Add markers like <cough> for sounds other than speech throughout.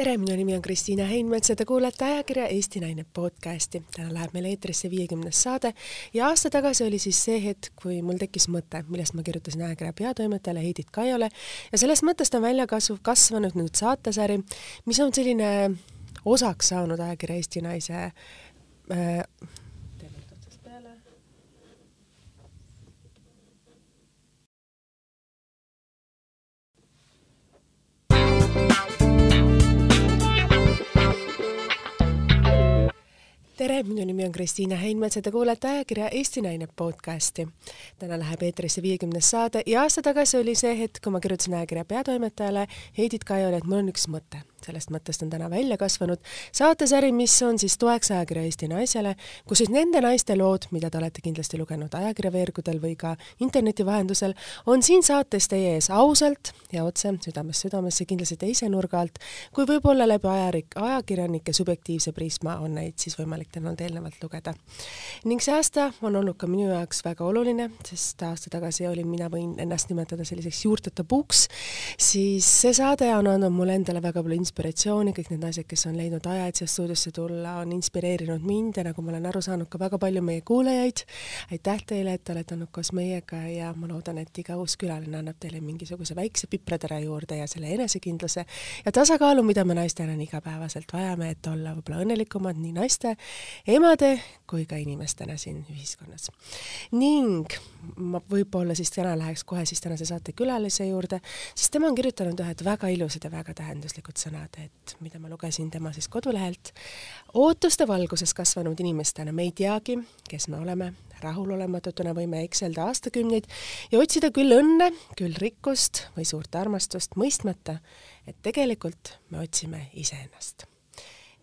tere, minu nimi on Kristiina Heinmets ja te kuulete ajakirja Eesti Naine podcasti. täna läheb meil eetrisse viiekümnes saade ja aasta tagasi oli siis see hetk, kui mul tekkis mõte, millest ma kirjutasin ajakirja peatoimetajale Heidit Kaiole ja sellest mõttest on välja kasv-, kasvanud nüüd saatesari, mis on selline osaks saanud ajakirja Eesti Naise äh, tere, minu nimi on Kristiina Heinmets ja te kuulete ajakirja Eesti Naine podcasti. täna läheb eetrisse viiekümnes saade ja aasta tagasi oli see hetk, kui ma kirjutasin ajakirja peatoimetajale Heidit Kaiole, et mul on üks mõte sellest mõttest on täna välja kasvanud saatesari, mis on siis toeks ajakirja Eesti Naisele, kus siis nende naiste lood, mida te olete kindlasti lugenud ajakirja veergudel või ka interneti vahendusel, on siin saates teie ees ausalt ja otse, südamest südamesse, kindlasti teise nurga alt, kui võib-olla läbi ajarik-, ajakirjanike subjektiivse prisma on neid siis võimalik teil olnud eelnevalt lugeda. ning see aasta on olnud ka minu jaoks väga oluline, sest aasta tagasi olin, mina võin ennast nimetada selliseks juurteta puuks, siis see saade on andnud mulle endale väga palju inspiratsiooni, kõik need naised, kes on leidnud aja, et siia stuudiosse tulla, on inspireerinud mind ja nagu ma olen aru saanud, ka väga palju meie kuulajaid. aitäh teile, et te olete olnud koos meiega ja ma loodan, et iga uus külaline annab teile mingisuguse väikse pipratere juurde ja selle enesekindluse ja tasakaalu, mida me naistena igapäevaselt vajame, et olla võib-olla õnnelikumad nii naiste, emade kui ka inimestena siin ühiskonnas. ning ma võib-olla siis täna läheks kohe siis tänase saate külalise juurde, sest tema on kirjutanud ühed väga ilusad ja väga tähenduslikud sõnad et mida ma lugesin tema siis kodulehelt. ootuste valguses kasvanud inimestena me ei teagi, kes me oleme, rahulolematutena võime ekselda aastakümneid ja otsida küll õnne, küll rikkust või suurt armastust, mõistmata, et tegelikult me otsime iseennast.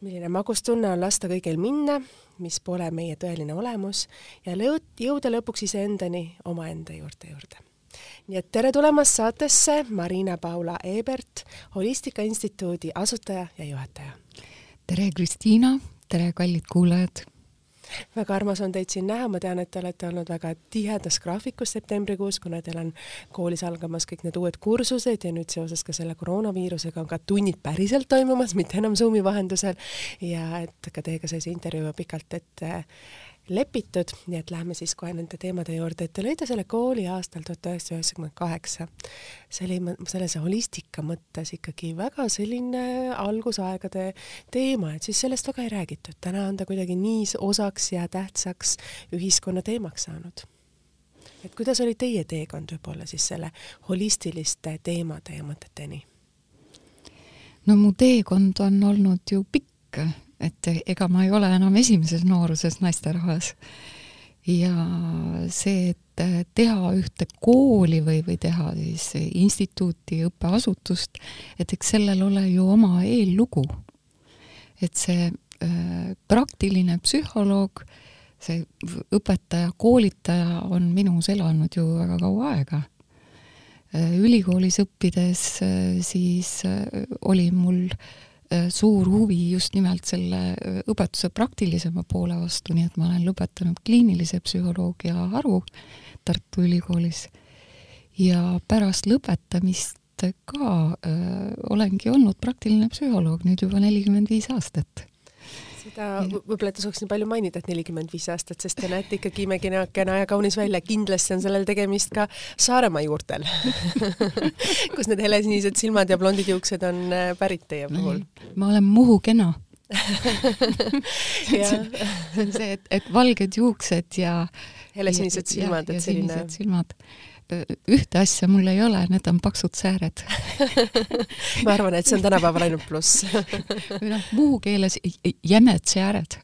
Milline magus tunne on lasta kõigil minna, mis pole meie tõeline olemus ja jõuda lõpuks iseendani omaenda juurte juurde nii et tere tulemast saatesse, Marina-Paula Ebert, Holistika Instituudi asutaja ja juhataja. tere, Kristiina, tere, kallid kuulajad! Väga armas on teid siin näha, ma tean, et te olete olnud väga tihedas graafikus septembrikuus, kuna teil on koolis algamas kõik need uued kursused ja nüüd seoses ka selle koroonaviirusega on ka tunnid päriselt toimumas, mitte enam Zoomi vahendusel. Ja et ka teiega sai see intervjuu pikalt ette lepitud, nii et läheme siis kohe nende teemade juurde, et te lõite selle kooli aastal tuhat üheksasada üheksakümmend kaheksa. see oli sellise holistika mõttes ikkagi väga selline algusaegade teema, et siis sellest väga ei räägitud. täna on ta kuidagi nii osaks ja tähtsaks ühiskonna teemaks saanud. et kuidas oli teie teekond võib-olla siis selle holistiliste teemade ja mõteteni? no mu teekond on olnud ju pikk et ega ma ei ole enam esimeses nooruses naisterahvas. ja see, et teha ühte kooli või, või teha siis instituuti, õppeasutust, et eks sellel ole ju oma eellugu. et see äh, praktiline psühholoog, see õpetaja, koolitaja on minus elanud ju väga kaua aega äh, ülikoolis õppides äh, siis äh, oli mul suur huvi just nimelt selle äh, õpetuse praktilisema poole vastu, nii et ma olen lõpetanud kliinilise psühholoogia haru Tartu Ülikoolis. Ja pärast lõpetamist ka öö, äh, olengi olnud praktiline psühholoog nüüd juba nelikümmend viis aastat seda võib-olla tasuks nii palju mainida, et nelikümmend viis aastat, sest te näete ikkagi imekene ja kaunis välja, kindlasti on sellel tegemist ka Saaremaa juurtel <laughs> kus need helesinised silmad ja blondid juuksed on äh, pärit teie puhul. ma olen Muhu kena. <laughs> See on see, et, et valged juuksed ja helesinised silmad, et selline silmad ühte asja mul ei ole, need on paksud sääred. <laughs> Ma arvan, et see on tänapäeval ainult pluss. <laughs> Või noh, muu keeles jämed sääred.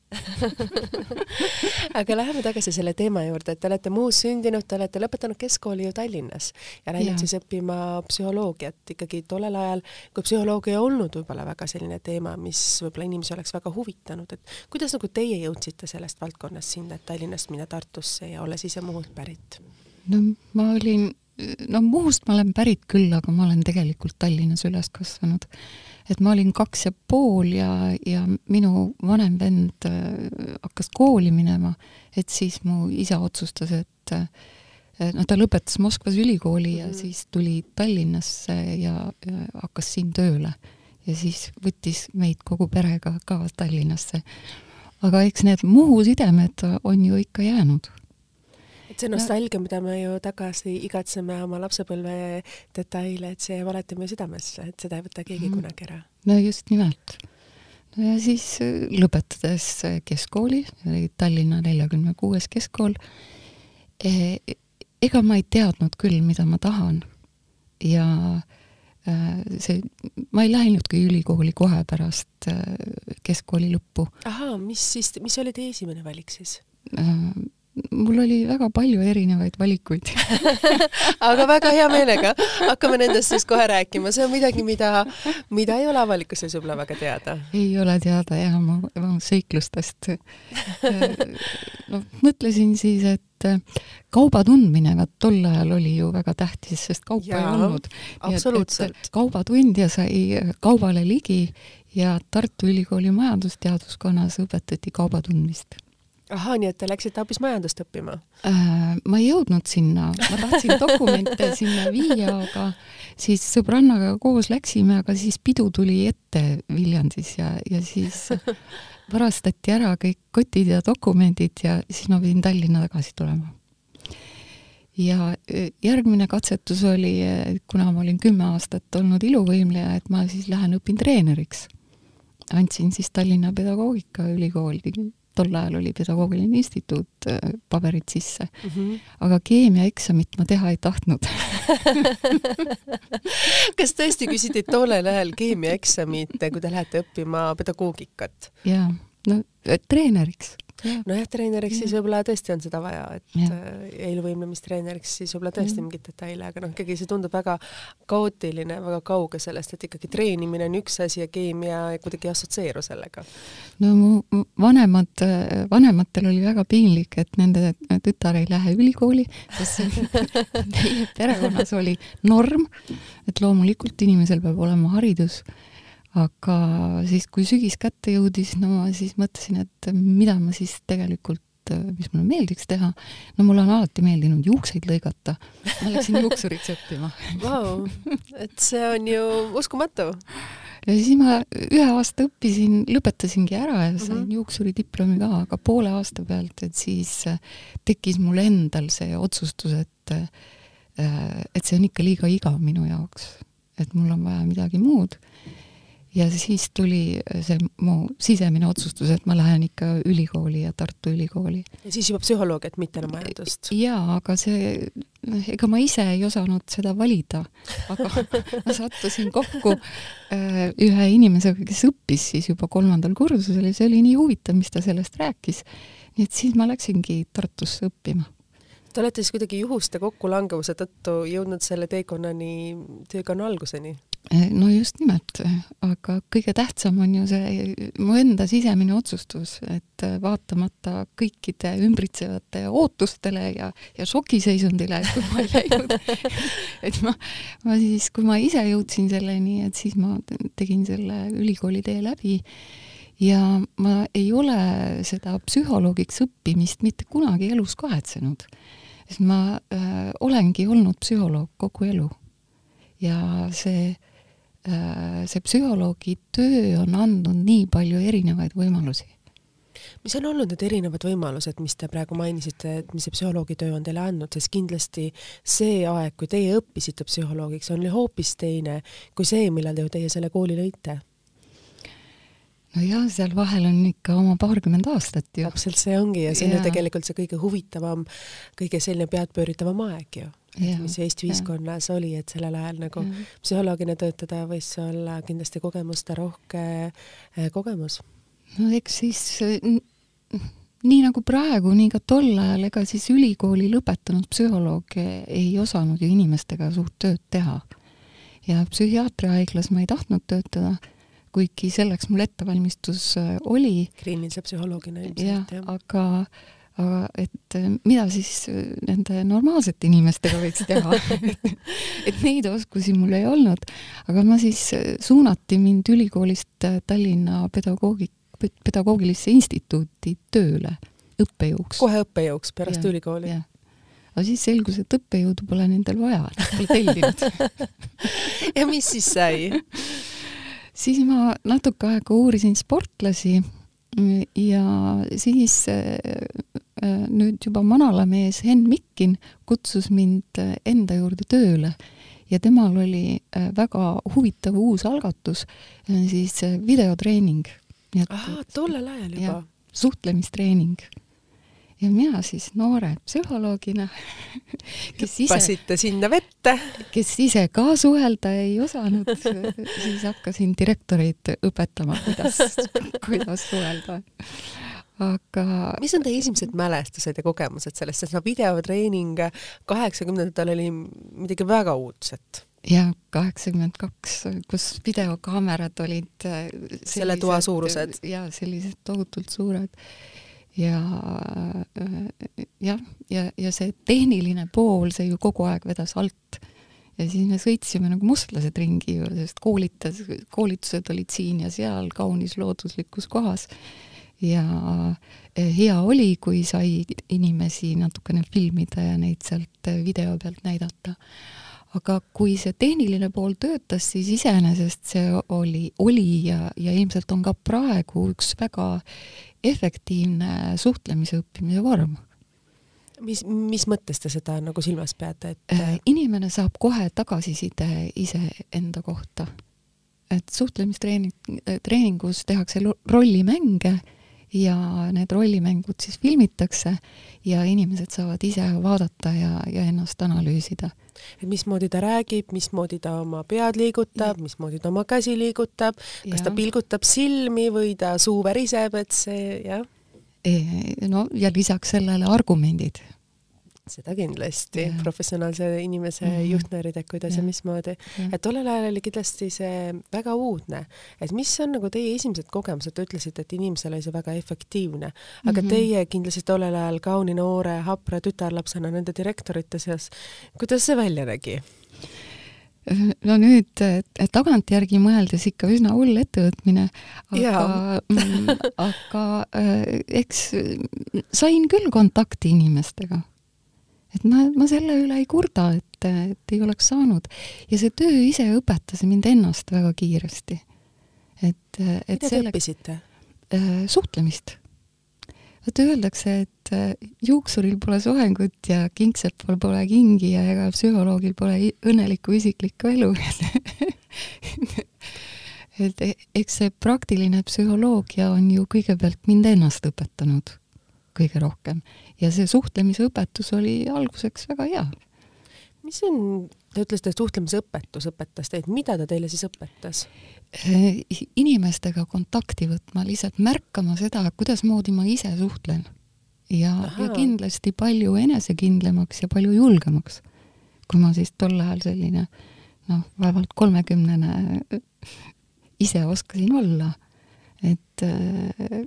<laughs> Aga läheme tagasi selle teema juurde, et te olete muus sündinud, te olete lõpetanud keskkooli ju Tallinnas ja läinud siis õppima psühholoogiat. Ikkagi tollel ajal, kui psühholoogia ei olnud võib-olla väga selline teema, mis võib-olla inimesi oleks väga huvitanud, et kuidas nagu teie jõudsite sellest valdkonnast sinna, et Tallinnast minna Tartusse ja olles ise Muhult pärit? No ma olin, no Muhust ma olen pärit küll, aga ma olen tegelikult Tallinnas üles kasvanud. et ma olin kaks ja pool ja, ja minu vanem vend äh, hakkas kooli minema, et siis mu isa otsustas, et noh, ta lõpetas Moskvas ülikooli ja mm -hmm. siis tuli Tallinnasse ja, ja hakkas siin tööle. ja siis võttis meid kogu perega ka Tallinnasse. aga eks need Muhu sidemed on ju ikka jäänud et see nostalgia, mida me ju tagasi igatseme oma lapsepõlve detaile, et see jääb alati meie südamesse, et seda ei võta keegi mm. kunagi ära. no just nimelt. no ja siis äh, lõpetades äh, keskkooli, oli Tallinna neljakümne kuues keskkool, e, ega ma ei teadnud küll, mida ma tahan. ja äh, see, ma ei läinudki ülikooli kohe pärast keskkooli lõppu. ahaa, mis siis, mis oli teie esimene valik siis? Mul oli väga palju erinevaid valikuid <laughs> aga väga hea meelega hakkame nendest siis kohe rääkima, see on midagi, mida, mida ei ole avalikkuses võib-olla väga teada. ei ole teada ja ma, ma seiklustest no mõtlesin siis, et kauba tundmine, vaat tol ajal oli ju väga tähtis, sest kaupa ja, ei olnud. absoluutselt. kaubatundja sai kaubale ligi ja Tartu Ülikooli majandusteaduskonnas õpetati kauba ahhaa, nii et te läksite hoopis majandust õppima äh,? ma ei jõudnud sinna, ma tahtsin dokumente <laughs> sinna viia, aga siis sõbrannaga koos läksime, aga siis pidu tuli ette Viljandis ja, ja siis varastati ära kõik kotid ja dokumendid ja siis ma pidin Tallinna tagasi tulema. ja e, järgmine katsetus oli, kuna ma olin kümme aastat olnud iluvõimleja, et ma siis lähen õpin treeneriks. andsin siis Tallinna Pedagoogikaülikooli tol ajal oli Pedagoogiline Instituut äh, paberid sisse mm. -hmm. aga keemiaeksamit ma teha ei tahtnud <laughs> kas tõesti küsiti tollel ajal keemiaeksamit, kui te lähete õppima pedagoogikat? jaa, no treeneriks nojah, treeneriks ja. siis võib-olla tõesti on seda vaja, et ja. Äh, eelvõimlemistreeneriks siis võib-olla tõesti ja. mingeid detaile, aga noh, ikkagi see tundub väga kaootiline, väga kauge sellest, et ikkagi treenimine on üks asi ja keemia kuidagi ei assotsieeru sellega. no mu vanemad, vanematel oli väga piinlik, et nende tütar ei lähe ülikooli, sest <laughs> perekonnas oli norm, et loomulikult inimesel peab olema haridus aga siis, kui sügis kätte jõudis, no ma siis mõtlesin, et mida ma siis tegelikult, mis mulle meeldiks teha. no mulle on alati meeldinud juukseid lõigata. ma läksin juuksuriks õppima wow.. et see on ju uskumatu. ja siis ma ühe aasta õppisin, lõpetasingi ära ja sain mm -hmm. juuksuri diplomi ka, aga poole aasta pealt, et siis tekkis mul endal see otsustus, et et see on ikka liiga igav minu jaoks, et mul on vaja midagi muud ja siis tuli see mu sisemine otsustus, et ma lähen ikka ülikooli ja Tartu Ülikooli. ja siis juba psühholoogiat, mitte enam majandust? jaa, aga see, noh, ega ma ise ei osanud seda valida, aga <laughs> ma sattusin kokku äh, ühe inimesega, kes õppis siis juba kolmandal kursusel ja see oli nii huvitav, mis ta sellest rääkis. nii et siis ma läksingi Tartusse õppima Te olete siis kuidagi juhuste kokkulangevuse tõttu jõudnud selle teekonnani, teekonna alguseni? Eh, no just nimelt, aga kõige tähtsam on ju see mu enda sisemine otsustus, et vaatamata kõikide ümbritsevate ootustele ja, ja šokiseisundile, et kui ma ei läinud <laughs> et ma, ma siis, kui ma ise jõudsin selleni, et siis ma tegin selle ülikooli tee läbi ja ma ei ole seda psühholoogiks õppimist mitte kunagi elus kahetsenud. sest ma äh, olengi olnud psühholoog kogu elu. ja see Äh, see psühholoogi töö on andnud nii palju erinevaid võimalusi. mis on olnud need erinevad võimalused, mis te praegu mainisite, et mis see psühholoogi töö on teile andnud, sest kindlasti see aeg, kui teie õppisite psühholoogiks, on hoopis teine kui see, millal te ju teie selle kooli lõite nojah, seal vahel on ikka oma paarkümmend aastat ju. täpselt see ongi ja see on ju tegelikult see kõige huvitavam, kõige selline peadpööritavam aeg ju mis Eesti ühiskonnas ja. oli, et sellel ajal nagu ja. psühholoogina töötada võis olla kindlasti kogemusterohke eh, kogemus. no eks siis nii nagu praegu, nii ka tol ajal, ega siis ülikooli lõpetanud psühholoog ei osanud ju inimestega suurt tööd teha. ja psühhiaatriahaiglas ma ei tahtnud töötada, kuigi selleks mul ettevalmistus eh, oli. kliinilise psühholoogina ilmselt, jah. aga aga et äh, mida siis äh, nende normaalsete inimestega võiks teha <laughs> et neid oskusi mul ei olnud, aga ma siis, äh, suunati mind ülikoolist Tallinna pedagoogi, pedagoogilisse instituuti tööle õppejõuks. kohe õppejõuks pärast ja, ülikooli? aga siis selgus, et õppejõudu pole nendel vaja, nad pole tellinud <laughs> ja mis siis sai? siis ma natuke aega uurisin sportlasi ja siis nüüd juba manalamees Henn Mikkin kutsus mind enda juurde tööle ja temal oli väga huvitav uus algatus, siis videotreening. ahah, tollel ajal juba? suhtlemistreening ja mina siis noore psühholoogina, <laughs> kes ise hüppasite sinna vette, kes ise ka suhelda ei osanud, <laughs> siis hakkasin direktoreid õpetama, kuidas, kuidas suhelda. Aga mis on teie esimesed mälestused ja kogemused sellest, sest no videotreening kaheksakümnendatel oli midagi väga uudset ja kaheksakümmend kaks, kus videokaamerad olid sellised, selle toa suurused. ja sellised tohutult suured ja jah, ja, ja see tehniline pool, see ju kogu aeg vedas alt. ja siis me sõitsime nagu mustlased ringi ju, sest koolitas, koolitused olid siin ja seal kaunis looduslikus kohas. Ja eh, hea oli, kui sai inimesi natukene filmida ja neid sealt video pealt näidata aga kui see tehniline pool töötas, siis iseenesest see oli, oli ja, ja ilmselt on ka praegu üks väga efektiivne suhtlemise õppimise vorm. mis, mis mõttes te seda nagu silmas peate, et äh, inimene saab kohe tagasiside iseenda kohta. et suhtlemistreening, treeningus tehakse rollimänge ja need rollimängud siis filmitakse ja inimesed saavad ise vaadata ja, ja ennast analüüsida et mismoodi ta räägib, mismoodi ta oma pead liigutab, mismoodi ta oma käsi liigutab, kas ja. ta pilgutab silmi või ta suu väriseb, et see jah. E, no ja lisaks sellele argumendid seda kindlasti, professionaalse inimese mm -hmm. juhtnöörid, et kuidas ja, ja mismoodi. et tollel ajal oli kindlasti see väga uudne, et mis on nagu teie esimesed kogemused, te ütlesite, et inimesele oli see väga efektiivne, aga mm -hmm. teie kindlasti tollel ajal kauni noore hapra tütarlapsena nende direktorite seas, kuidas see välja nägi? no nüüd tagantjärgi mõeldes ikka üsna hull ettevõtmine, aga, <laughs> mm, aga äh, eks sain küll kontakti inimestega et ma, ma selle üle ei kurda, et, et ei oleks saanud. ja see töö ise õpetas mind ennast väga kiiresti. et, et mida te õppisite äh,? suhtlemist. vaata, öeldakse, et äh, juuksuril pole soengut ja kingsepal pole kingi ja ega psühholoogil pole õnnelikku isiklikku elu <laughs> et eks see praktiline psühholoogia on ju kõigepealt mind ennast õpetanud kõige rohkem ja see suhtlemise õpetus oli alguseks väga hea. mis on, te ütlesite, et suhtlemise õpetus õpetas teid, mida ta teile siis õpetas? Äh, inimestega kontakti võtma, lihtsalt märkama seda, kuidasmoodi ma ise suhtlen. ja, ja kindlasti palju enesekindlamaks ja palju julgemaks, kui ma siis tol ajal selline noh, vaevalt kolmekümnene ise oskasin olla et äh,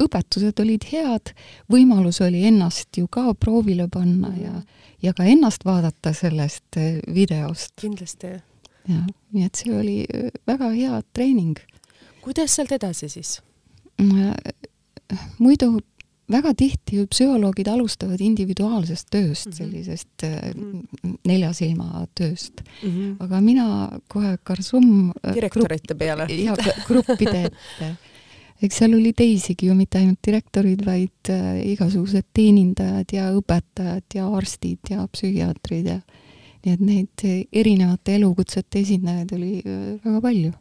õpetused olid head, võimalus oli ennast ju ka proovile panna ja, ja ka ennast vaadata sellest äh, videost. kindlasti. jah, nii et see oli äh, väga hea treening. kuidas sealt edasi siis? muidu väga tihti ju psühholoogid alustavad individuaalsest tööst mm, -hmm. sellisest mm -hmm. nelja silma tööst mm. -hmm. aga mina kohe Karsum direktorite peale. ja gruppide <laughs> ette eks seal oli teisigi ju, mitte ainult direktorid, vaid äh, igasugused teenindajad ja õpetajad ja arstid ja psühhiaatrid ja nii et neid erinevate elukutsete esindajaid oli äh, väga palju.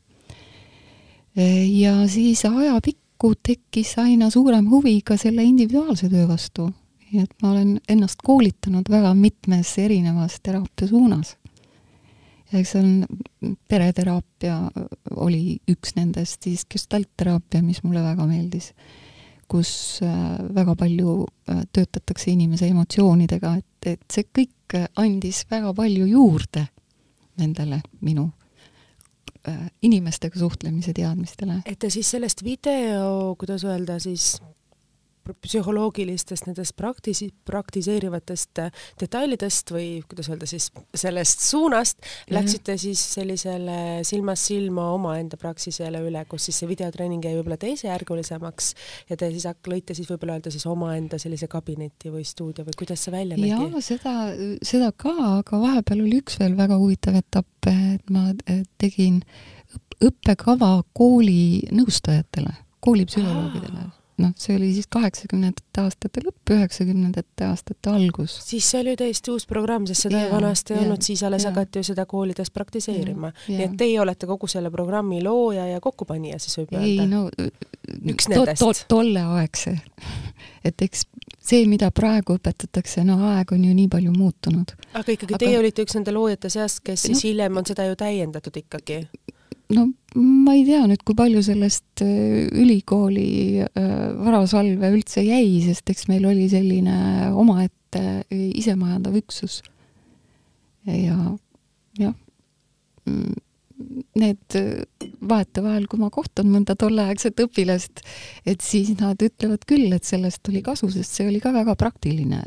Ja siis ajapikku tekkis aina suurem huvi ka selle individuaalse töö vastu. nii et ma olen ennast koolitanud väga mitmes erinevas teraapia suunas eks see on, pereteraapia oli üks nendest, siis gestaltteraapia, mis mulle väga meeldis, kus äh, väga palju äh, töötatakse inimese emotsioonidega, et, et see kõik andis väga palju juurde nendele minu äh, inimestega suhtlemise teadmistele. et te siis sellest video, kuidas öelda siis, psühholoogilistest nendest praktisi-, praktiseerivatest äh, detailidest või kuidas öelda siis, sellest suunast ja. läksite siis sellisele silmast silma omaenda praksisele üle, kus siis see videotreening jäi võib-olla teisejärgulisemaks ja te siis lõite siis võib-olla öelda siis omaenda sellise kabineti või stuudio või kuidas see välja nägi? jaa, seda, seda ka, aga vahepeal oli üks veel väga huvitav etapp, et ma tegin õppekava kooli nõustajatele, koolipsühholoogidele noh, see oli siis kaheksakümnendate aastate lõpp, üheksakümnendate aastate algus. siis see oli täiesti uus programm, sest seda ja, vanasti ei olnud, siis alles hakati ju seda koolides praktiseerima. nii et teie olete kogu selle programmi looja ja kokkupanija, siis võib öelda? ei no üks nendest to,. To, tolleaegse. <laughs> et eks see, mida praegu õpetatakse, no aeg on ju nii palju muutunud. aga ikkagi aga... teie olite üks nende loojate seast, kes siis no, hiljem on seda ju täiendatud ikkagi? No ma ei tea nüüd, kui palju sellest äh, ülikooli äh, varasalve üldse jäi, sest eks meil oli selline omaette äh, isemajandav üksus. ja jah, mm, need vahetevahel, kui ma kohtun mõnda tolleaegset õpilast, et siis nad ütlevad küll, et sellest oli kasu, sest see oli ka väga praktiline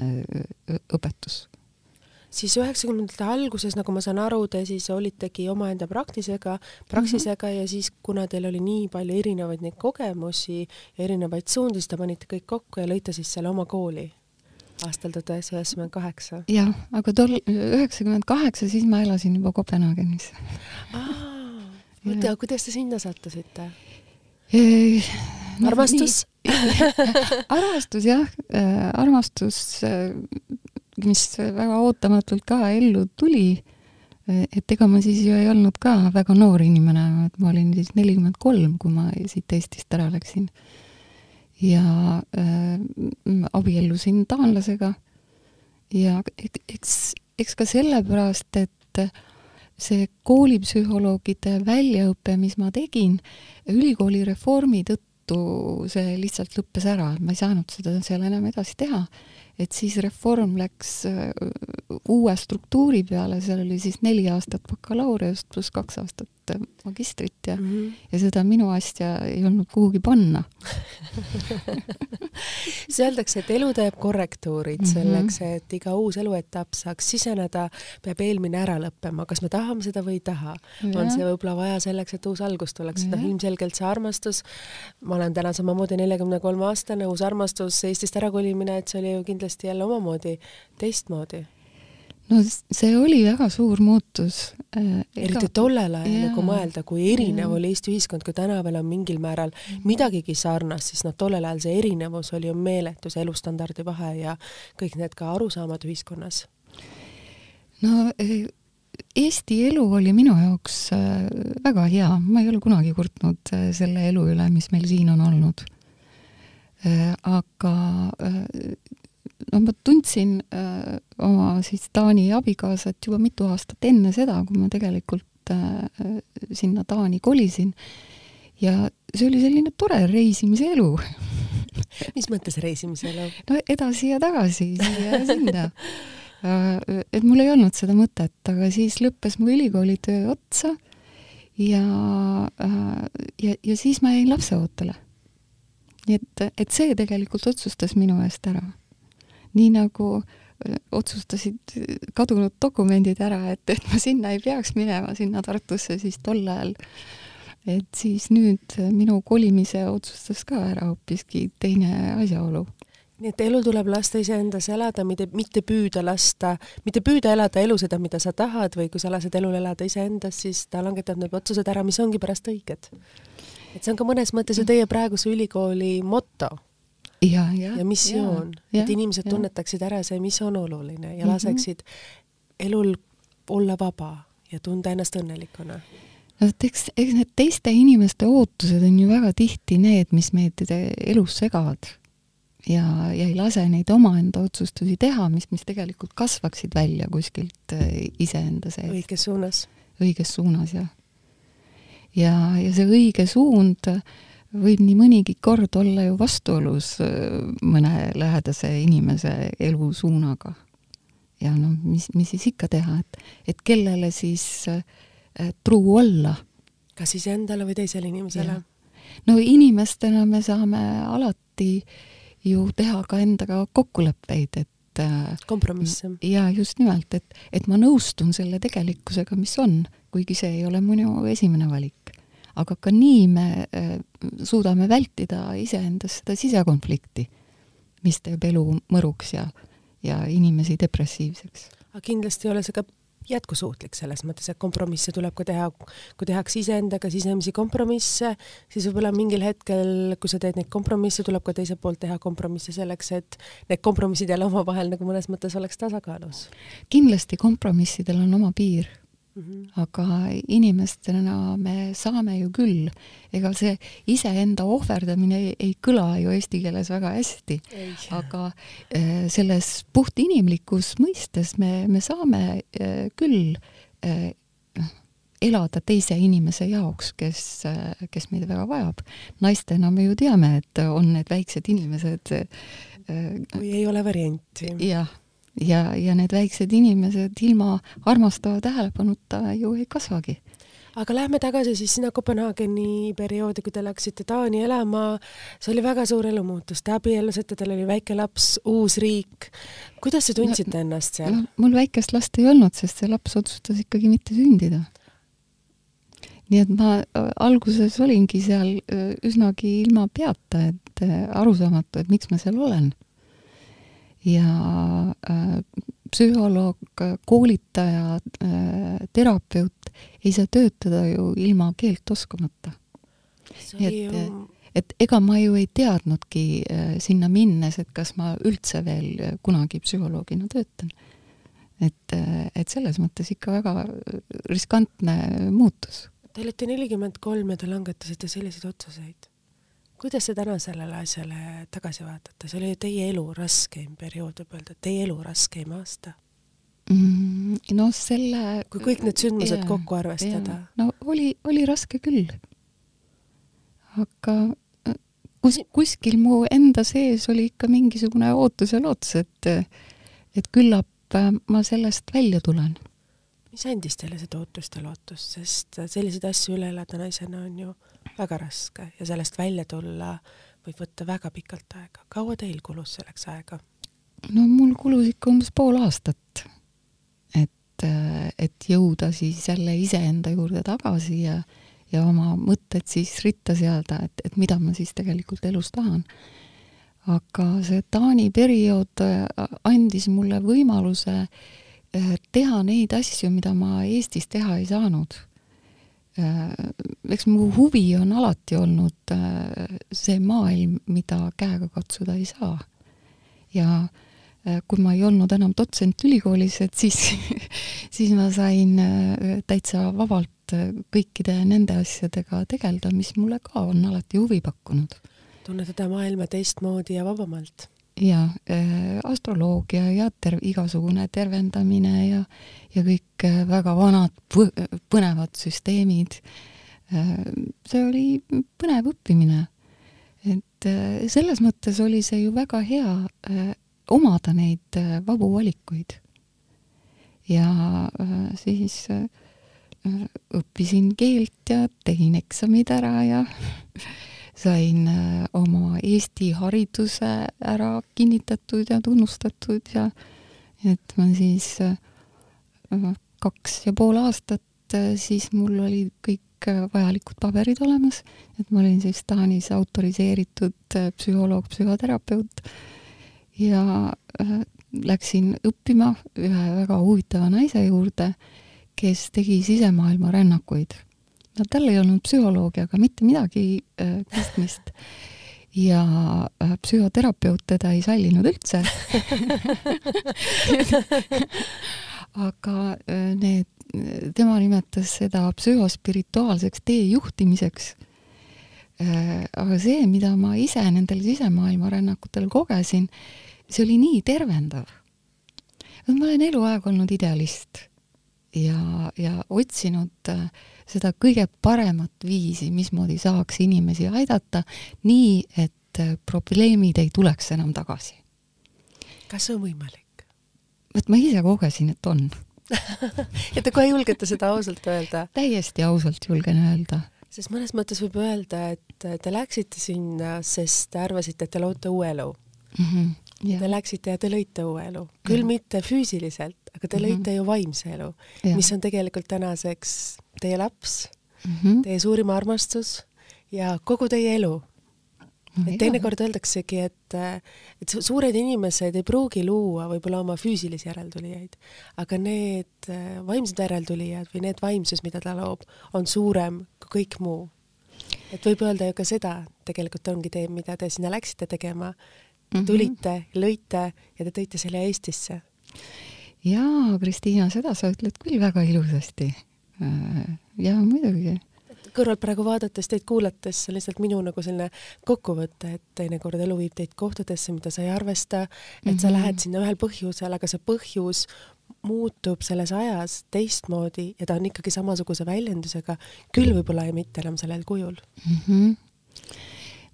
õpetus siis üheksakümnendate alguses, nagu ma saan aru, te siis olitegi omaenda praktisega, praksisega mm -hmm. ja siis, kuna teil oli nii palju erinevaid neid kogemusi ja erinevaid suundi, siis te panite kõik kokku ja lõite siis selle oma kooli aastal tuhat üheksasada üheksakümmend kaheksa. jah, aga tol, üheksakümmend kaheksa, siis ma elasin juba Kopenhaagenis. oota, kuidas te sinna sattusite? No, armastus? <laughs> armastus jah, äh, armastus äh, mis väga ootamatult ka ellu tuli, et ega ma siis ju ei olnud ka väga noor inimene, et ma olin siis nelikümmend kolm, kui ma siit Eestist ära läksin. ja äh, abiellusin taanlasega. Ja eks, eks ka sellepärast, et see koolipsühholoogide väljaõpe, mis ma tegin, ülikooli reformi tõttu see lihtsalt lõppes ära, et ma ei saanud seda seal enam edasi teha et siis reform läks äh, uue struktuuri peale, seal oli siis neli aastat bakalaureust pluss kaks aastat magistrit ja mm, -hmm. ja seda minu asja ei olnud kuhugi panna. <laughs> Siis öeldakse, et elu teeb korrektuurid -hmm. selleks, et iga uus eluetapp saaks siseneda, peab eelmine ära lõppema, kas me tahame seda või ei taha. on see võib-olla vaja selleks, et uus algus tuleks, noh ilmselgelt see armastus, ma olen täna samamoodi neljakümne kolme aastane, uus armastus, Eestist ärakolimine, et see oli ju kindlasti jälle omamoodi teistmoodi no see oli väga suur muutus. Äh, eriti tollel ajal nagu mõelda, kui erinev ja. oli Eesti ühiskond, kui täna veel on mingil määral mhm. midagigi sarnast, siis noh, tollel ajal see erinevus oli ju meeletu, see elustandardi vahe ja kõik need ka arusaamad ühiskonnas. no e, Eesti elu oli minu jaoks äh, väga hea, ma ei ole kunagi kurtnud äh, selle elu üle, mis meil siin on olnud. aga noh, ma tundsin äh, oma siis Taani abikaasat juba mitu aastat enne seda, kui ma tegelikult äh, sinna Taani kolisin. ja see oli selline tore reisimise elu <laughs> mis mõttes reisimise elu? no edasi ja tagasi, siia ja sinna äh, et mul ei olnud seda mõtet, aga siis lõppes mu ülikoolitöö otsa ja äh,, ja, ja siis ma jäin lapseootele. nii et, et see tegelikult otsustas minu eest ära nii nagu otsustasid kadunud dokumendid ära, et, et ma sinna ei peaks minema, sinna Tartusse siis tol ajal. et siis nüüd minu kolimise otsustas ka ära hoopiski teine asjaolu nii et elu tuleb lasta iseendas elada, mitte, mitte püüda lasta, mitte püüda elada elu seda, mida sa tahad või kui sa lased elul elada iseendas, siis ta langetab need otsused ära, mis ongi pärast õiged. et see on ka mõnes mõttes ju teie praeguse ülikooli moto ja, ja, ja missioon, et inimesed ja. tunnetaksid ära see, mis on oluline ja laseksid mm -hmm. elul olla vaba ja tunda ennast õnnelikuna. no et eks, eks need teiste inimeste ootused on ju väga tihti need, mis meid elus segavad ja, ja ei lase neid omaenda otsustusi teha, mis, mis tegelikult kasvaksid välja kuskilt äh, iseenda sees. õiges suunas. õiges suunas, jah. ja, ja see õige suund äh, võib nii mõnigi kord olla ju vastuolus äh, mõne lähedase inimese elusuunaga. ja noh, mis, mis siis ikka teha, et, et kellele siis äh, truu olla. kas iseendale või teisele inimesele? no inimestena me saame alati ju teha ka endaga kokkuleppeid, et äh, kompromisse. ja just nimelt, et, et ma nõustun selle tegelikkusega, mis on, kuigi see ei ole minu esimene valik aga ka nii me äh, suudame vältida iseendas seda sisekonflikti, mis teeb elu mõruks ja, ja inimesi depressiivseks. aga kindlasti ei ole see ka jätkusuutlik selles mõttes, et kompromisse tuleb ka teha, kui tehakse iseendaga sisemisi kompromisse, siis võib-olla mingil hetkel, kui sa teed neid kompromisse, tuleb ka teiselt poolt teha kompromisse selleks, et need kompromissid jälle omavahel nagu mõnes mõttes oleks tasakaalus. kindlasti kompromissidel on oma piir mm. -hmm. aga inimestena me saame ju küll, ega see iseenda ohverdamine ei, ei kõla ju eesti keeles väga hästi, aga äh, selles puhtinimlikus mõistes me, me saame äh, küll äh, elada teise inimese jaoks, kes, kes meid väga vajab. naistena me ju teame, et on need väiksed inimesed. kui ei ole varianti. jah ja, ja need väiksed inimesed ilma armastava tähelepanuta ju ei kasvagi aga lähme tagasi siis sinna Kopenhaageni perioodi, kui te läksite Taani elama, see oli väga suur elumuutus, te abiellusite, teil oli väike laps, uus riik. kuidas te tundsite no, ennast seal no,? mul väikest last ei olnud, sest see laps otsustas ikkagi mitte sündida. nii et ma äh, alguses olingi seal äh, üsnagi ilma peata, et äh, arusaamatu, et miks ma seal olen ja äh, psühholoog, koolitaja äh,, terapeut ei saa töötada ju ilma keelt oskamata. et, et ega ma ju ei teadnudki äh, sinna minnes, et kas ma üldse veel kunagi psühholoogina töötan. et, äh, et selles mõttes ikka väga riskantne muutus. Te olete nelikümmend kolm ja te langetasite selliseid otsuseid kuidas te täna sellele asjale tagasi vaatate, see oli ju teie elu raskeim periood, võib öelda, teie elu raskeim aasta mm,? no selle kui kõik need sündmused yeah, kokku arvestada yeah.. no oli, oli raske küll. aga äh, kus, kuskil mu enda sees oli ikka mingisugune ootus ja lootus, et et küllap äh, ma sellest välja tulen. mis andis teile seda ootust ja lootust, sest selliseid asju üle elada naisena on ju väga raske ja sellest välja tulla võib võtta väga pikalt aega. kaua teil kulus selleks aega? no mul kulus ikka umbes pool aastat. et, et jõuda siis jälle iseenda juurde tagasi ja, ja oma mõtted siis ritta seada, et, et mida ma siis tegelikult elus tahan. aga see Taani periood andis mulle võimaluse eh, teha neid asju, mida ma Eestis teha ei saanud Äh, eks mu huvi on alati olnud äh, see maailm, mida käega katsuda ei saa. ja äh, kui ma ei olnud enam dotsent ülikoolis, et siis <laughs> siis ma sain täitsa vabalt kõikide nende asjadega tegeleda, mis mulle ka on alati huvi pakkunud. tunnetada maailma teistmoodi ja vabamalt ja äh, astroloogia ja ter-, igasugune tervendamine ja, ja kõik äh, väga vanad põnevad süsteemid äh,. see oli põnev õppimine. et selles mõttes oli see ju väga hea omada neid vabu valikuid. ja siis õppisin keelt ja tegin eksamid ära ja <laughs> sain äh, oma Eesti hariduse ära kinnitatud ja tunnustatud ja et ma siis äh, kaks ja pool aastat äh, siis mul olid kõik vajalikud paberid olemas, et ma olin siis Taanis autoriseeritud psühholoog, psühhoterapeut. Ja läksin õppima ühe väga huvitava naise juurde, kes tegi sisemaailma rännakuid no tal ei olnud psühholoogiaga mitte midagi äh, pistmist ja äh, psühhoterapeut teda ei sallinud üldse <laughs> aga äh, need, tema nimetas seda psühhospirituaalseks tee juhtimiseks äh,. aga see, mida ma ise nendel sisemaailma rännakutel kogesin, see oli nii tervendav. ma olen eluaeg olnud idealist ja, ja otsinud äh, seda kõige paremat viisi, mismoodi saaks inimesi aidata, nii et äh, probleemid ei tuleks enam tagasi. kas see on võimalik? vot ma ise kogesin, et on <laughs> ja te kohe julgete seda ausalt öelda? täiesti ausalt julgen öelda. sest mõnes mõttes võib öelda, et te läksite sinna, sest te arvasite, et te loote uue elu mm. -hmm. Ja. Te läksite ja te lõite uue elu, küll ja. mitte füüsiliselt, aga te lõite mm -hmm. ju vaimse elu, mis on tegelikult tänaseks teie laps mm, -hmm. teie suurim armastus ja kogu teie elu. et teinekord öeldaksegi, et, et suured inimesed ei pruugi luua võib-olla oma füüsilisi järeltulijaid, aga need äh, vaimsed järeltulijad või need vaimsus, mida ta loob, on suurem kui kõik muu. et võib öelda ju ka seda, tegelikult ongi tee, mida te sinna läksite tegema, mhm. tulite lõite ja te tõite selle Eestisse. Jaa, Kristiina, seda sa ütled küll väga ilusasti. Äh, jaa, muidugi kõrvalt praegu vaadates, teid kuulates, lihtsalt minu nagu selline kokkuvõte, et teinekord elu viib teid kohtadesse, mida sa ei arvesta, et mm -hmm. sa lähed sinna ühel põhjusel, aga see põhjus muutub selles ajas teistmoodi ja ta on ikkagi samasuguse väljendusega, küll võib-olla mitte enam sellel kujul mm. -hmm.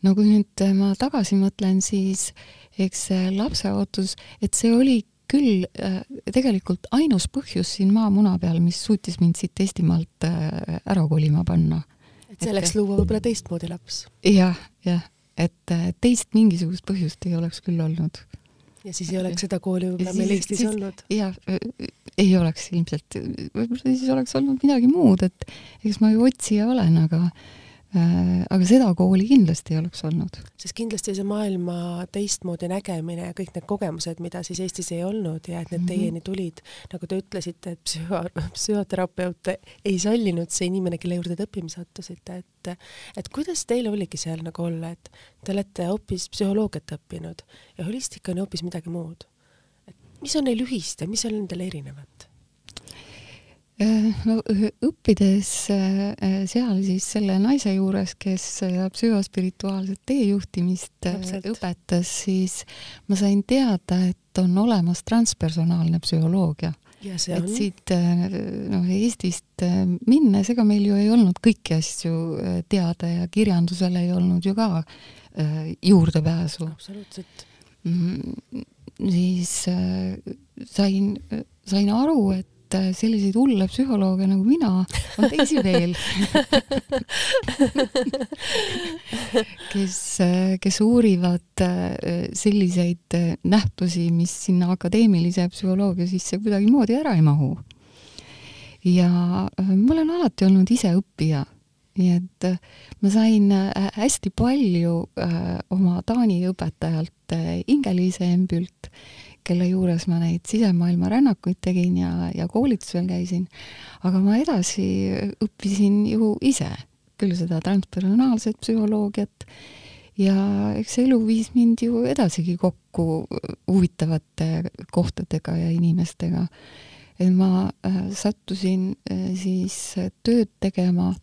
no kui nüüd ma tagasi mõtlen, siis eks see lapseootus, et see oli küll äh, tegelikult ainus põhjus siin maamuna peal, mis suutis mind siit Eestimaalt äh, ära kolima panna. et selleks et, luua võib-olla teistmoodi laps ja,? jah, jah, et äh, teist mingisugust põhjust ei oleks küll olnud. ja siis ei oleks seda kooli võib-olla meil Eestis siis, olnud? jah, ei oleks ilmselt, võib-olla siis oleks olnud midagi muud, et eks ma ju otsija olen, aga aga seda kooli kindlasti ei oleks olnud. sest kindlasti see maailma teistmoodi nägemine ja kõik need kogemused, mida siis Eestis ei olnud ja et need mm -hmm. teieni tulid, nagu te ütlesite, et psühho-, psühhoterapeut ei sallinud see inimene, kelle juurde te õppima sattusite, et et kuidas teil oligi seal nagu olla, et te olete hoopis psühholoogiat õppinud ja holistika on hoopis midagi muud. et mis on neil ühist ja mis on nendel erinevat? Äh, no õppides äh, seal siis selle naise juures, kes äh, psühhospirituaalset teejuhtimist õpetas, siis ma sain teada, et on olemas transpersonaalne psühholoogia. et siit noh, Eestist minnes, ega meil ju ei olnud kõiki asju teada ja kirjandusele ei olnud ju ka juurdepääsu. absoluutselt mm,. siis sain, sain aru, et et äh, selliseid hulle psühholooge nagu mina on teisi <laughs> veel. Kes, äh, kes uurivad äh, selliseid nähtusi, mis sinna akadeemilise psühholoogia sisse kuidagimoodi ära ei mahu. ja ma olen alati olnud ise õppija, nii et ma sain hästi palju oma Taani õpetajalt Inge-Liise Embült kelle juures ma neid sisemaailma rännakuid tegin ja, ja koolitusel käisin, aga ma edasi õppisin ju ise küll seda transpersonaalset psühholoogiat ja eks elu viis mind ju edasigi kokku huvitavate kohtadega ja inimestega. et ma äh, sattusin äh, siis tööd tegema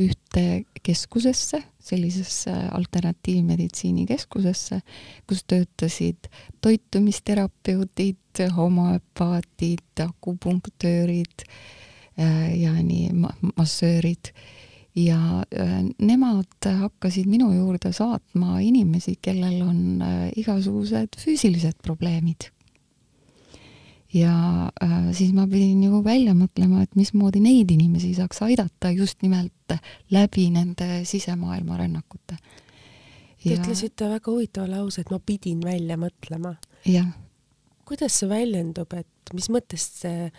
ühte keskusesse, sellisesse alternatiivmeditsiini keskusesse, kus töötasid toitumisterapeudid, homöopaatid, akupunktöörid äh, ja nii massöörid. Ja äh, nemad hakkasid minu juurde saatma inimesi, kellel on äh, igasugused füüsilised probleemid ja äh, siis ma pidin ju välja mõtlema, et mismoodi neid inimesi saaks aidata just nimelt läbi nende sisemaailma rännakute. Te ütlesite väga huvitava lause, et ma pidin välja mõtlema. jah. kuidas see väljendub, et mis mõttes see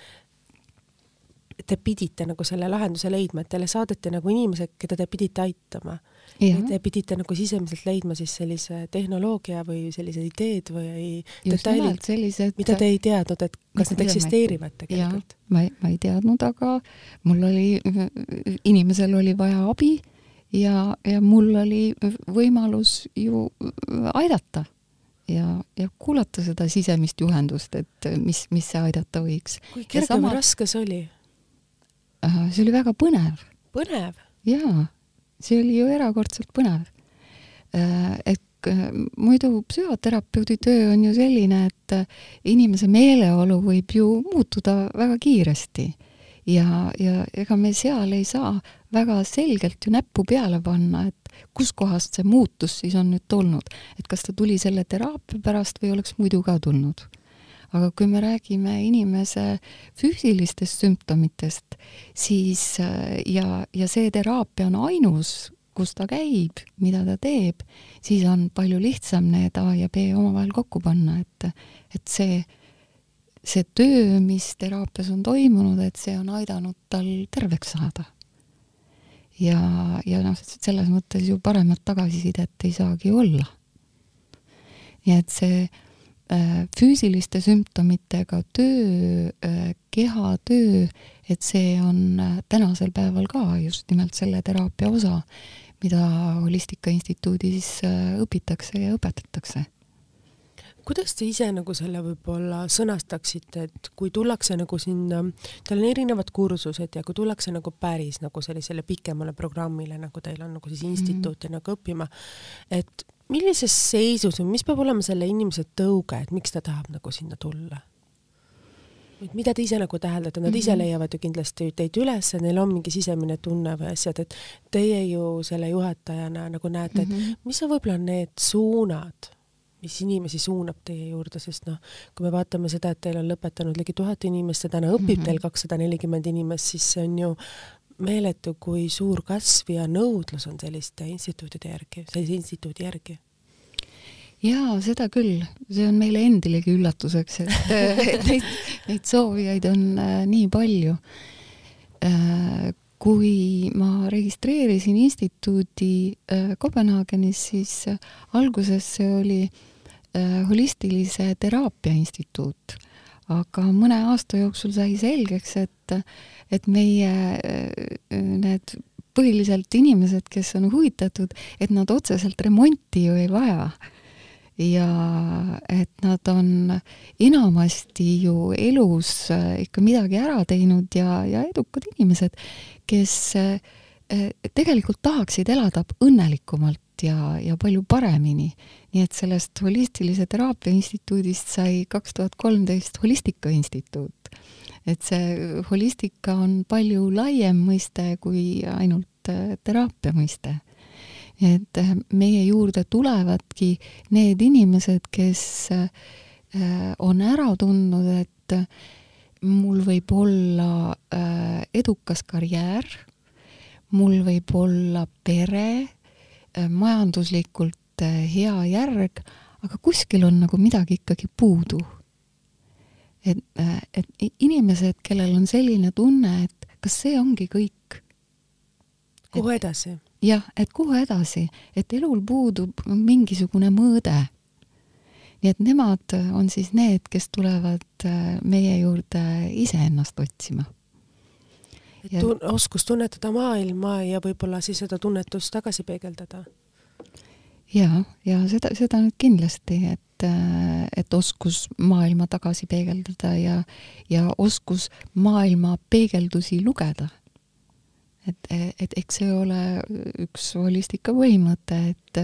te pidite nagu selle lahenduse leidma, et teile saadeti nagu inimesed, keda te pidite aitama Te pidite nagu sisemiselt leidma siis sellise tehnoloogia või sellised ideed või detailid, sellised... mida te ei teadnud, et kas need eksisteerivad tegelikult? ma ei, ma ei teadnud, aga mul oli, inimesel oli vaja abi ja, ja mul oli võimalus ju aidata ja, ja kuulata seda sisemist juhendust, et mis, mis see aidata võiks. kui kerge sama... või raske see oli? see oli väga põnev. põnev? jaa see oli ju erakordselt põnev. Äh, et äh, muidu psühhoterapeudi töö on ju selline, et äh, inimese meeleolu võib ju muutuda väga kiiresti. Ja, ja ega me seal ei saa väga selgelt ju näppu peale panna, et kuskohast see muutus siis on nüüd tulnud, et kas ta tuli selle teraapia pärast või oleks muidu ka tulnud aga kui me räägime inimese füüsilistest sümptomitest, siis ja, ja see teraapia on ainus, kus ta käib, mida ta teeb, siis on palju lihtsam need A ja B omavahel kokku panna, et, et see, see töö, mis teraapias on toimunud, et see on aidanud tal terveks saada. ja, ja noh, selles mõttes ju paremat tagasisidet ei saagi olla. nii et see äh, füüsiliste sümptomitega töö äh,, kehatöö, et see on äh, tänasel päeval ka just nimelt selle teraapia osa, mida Holistika Instituudis äh, õpitakse ja õpetatakse kuidas te ise nagu selle võib-olla sõnastaksite, et kui tullakse nagu sinna, teil on erinevad kursused ja kui tullakse nagu päris nagu sellisele pikemale programmile, nagu teil on nagu siis mhm. instituuti mm -hmm. nagu õppima, et millises seisus või mis peab olema selle inimese tõuge, et miks ta tahab nagu sinna tulla? et mida te ise nagu täheldate, nad mm -hmm. ise mhm. leiavad ju kindlasti teid üles, neil on mingi sisemine tunne või asjad, et teie ju selle juhatajana nagu näete, et mm -hmm. mis on võib-olla need suunad mis inimesi suunab teie juurde, sest noh, kui me vaatame seda, et teil on lõpetanud ligi tuhat inimest ja täna õpib mm -hmm. teil kakssada nelikümmend inimest, siis see on ju meeletu, kui suur kasv ja nõudlus on selliste instituutide järgi, sellise instituudi järgi? Jaa, seda küll, see on meile endilegi üllatuseks, et, <laughs> et neid, neid soovijaid on äh, nii palju. Äh, kui ma registreerisin instituudi äh, Kopenhaagenis, siis alguses see oli holistilise teraapia instituut, aga mõne aasta jooksul sai selgeks, et, et meie äh, need põhiliselt inimesed, kes on huvitatud, et nad otseselt remonti ju ei vaja. ja et nad on enamasti ju elus äh, ikka midagi ära teinud ja, ja edukad inimesed, kes tegelikult tahaksid elada õnnelikumalt ja, ja palju paremini nii et sellest Holistilise Teraapia Instituudist sai kaks tuhat kolmteist Holistika Instituut. et see holistika on palju laiem mõiste kui ainult äh, teraapia mõiste. et äh, meie juurde tulevadki need inimesed, kes äh, on ära tundnud, et mul võib olla edukas karjäär, mul võib olla pere, majanduslikult et hea järg, aga kuskil on nagu midagi ikkagi puudu. et, et inimesed, kellel on selline tunne, et kas see ongi kõik. kuhu edasi? jah, et kuhu edasi, et elul puudub mingisugune mõõde. nii et nemad on siis need, kes tulevad äh, meie juurde iseennast otsima et tun-, oskus tunnetada maailma ja võib-olla siis seda tunnetust tagasi peegeldada ja, ja seda, seda nüüd kindlasti, et, et oskus maailma tagasi peegeldada ja, ja oskus maailma peegeldusi lugeda. et, et eks see ole üks holistika põhimõte, et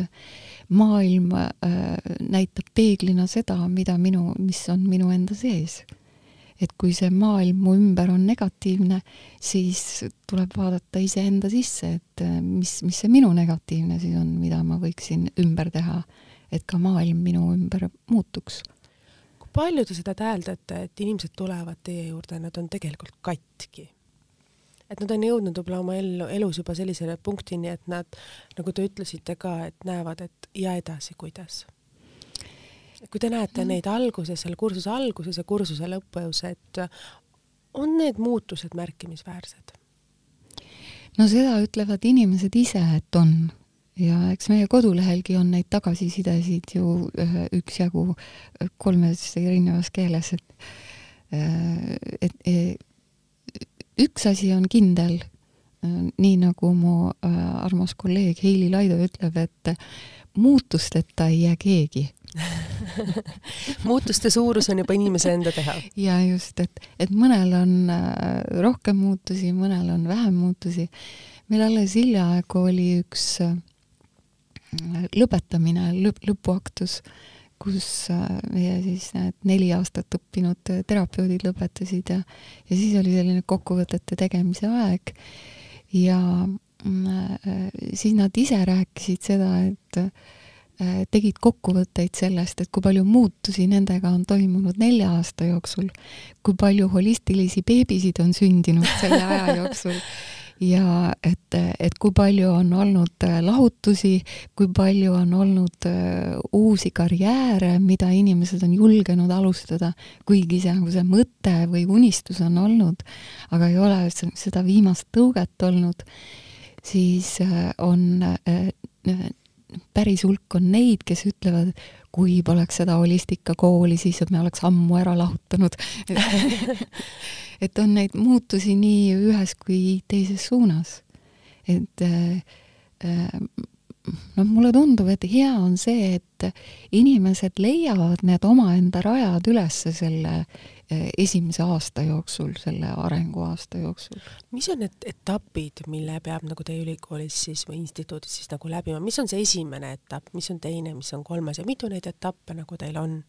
maailm äh, näitab peeglina seda, mida minu, mis on minu enda sees et kui see maailm mu ümber on negatiivne, siis tuleb vaadata iseenda sisse, et äh, mis, mis see minu negatiivne siis on, mida ma võiksin ümber teha, et ka maailm minu ümber muutuks. kui palju te seda täheldate, et inimesed tulevad teie juurde, nad on tegelikult katki? et nad on jõudnud võib-olla oma ellu, elus juba sellisele punktini, et nad, nagu te ütlesite ka, et näevad, et ja edasi, kuidas kui te näete neid alguses, seal kursuse alguses ja kursuse lõpus, et on need muutused märkimisväärsed? no seda ütlevad inimesed ise, et on. Ja eks meie kodulehelgi on neid tagasisidesid ju äh, üksjagu äh, kolmes erinevas keeles, et äh, et, et üks asi on kindel, nii nagu mu armas kolleeg Heili Laido ütleb, et muutusteta ei jää keegi <laughs> muutuste suurus on juba inimese enda teha. ja just, et, et mõnel on äh, rohkem muutusi, mõnel on vähem muutusi. meil alles hiljaaegu oli üks äh, lõpetamine, lõpp, lõpuaktus, kus äh, meie siis need neli aastat õppinud terapeudid lõpetasid ja, ja siis oli selline kokkuvõtete tegemise aeg ja mm, siis nad ise rääkisid seda, et tegid kokkuvõtteid sellest, et kui palju muutusi nendega on toimunud nelja aasta jooksul, kui palju holistilisi beebisid on sündinud selle <laughs> aja jooksul ja et, et kui palju on olnud äh, lahutusi, kui palju on olnud uh, uusi karjääre, mida inimesed on julgenud alustada, kuigi see, nagu see mõte või unistus on olnud, aga ei ole seda viimast tõuget olnud siis äh, on äh, päris hulk on neid, kes ütlevad, kui poleks seda holistikakooli, siis me oleks ammu ära lahutanud <laughs> et on neid muutusi nii ühes kui teises suunas. et noh, mulle tundub, et hea on see, et inimesed leiavad need omaenda rajad üles selle esimese aasta jooksul, selle arenguaasta jooksul. mis on need etapid, mille peab nagu teie ülikoolis siis või instituudis siis nagu läbima, mis on see esimene etapp, mis on teine, mis on kolmas ja mitu neid etappe nagu teil on?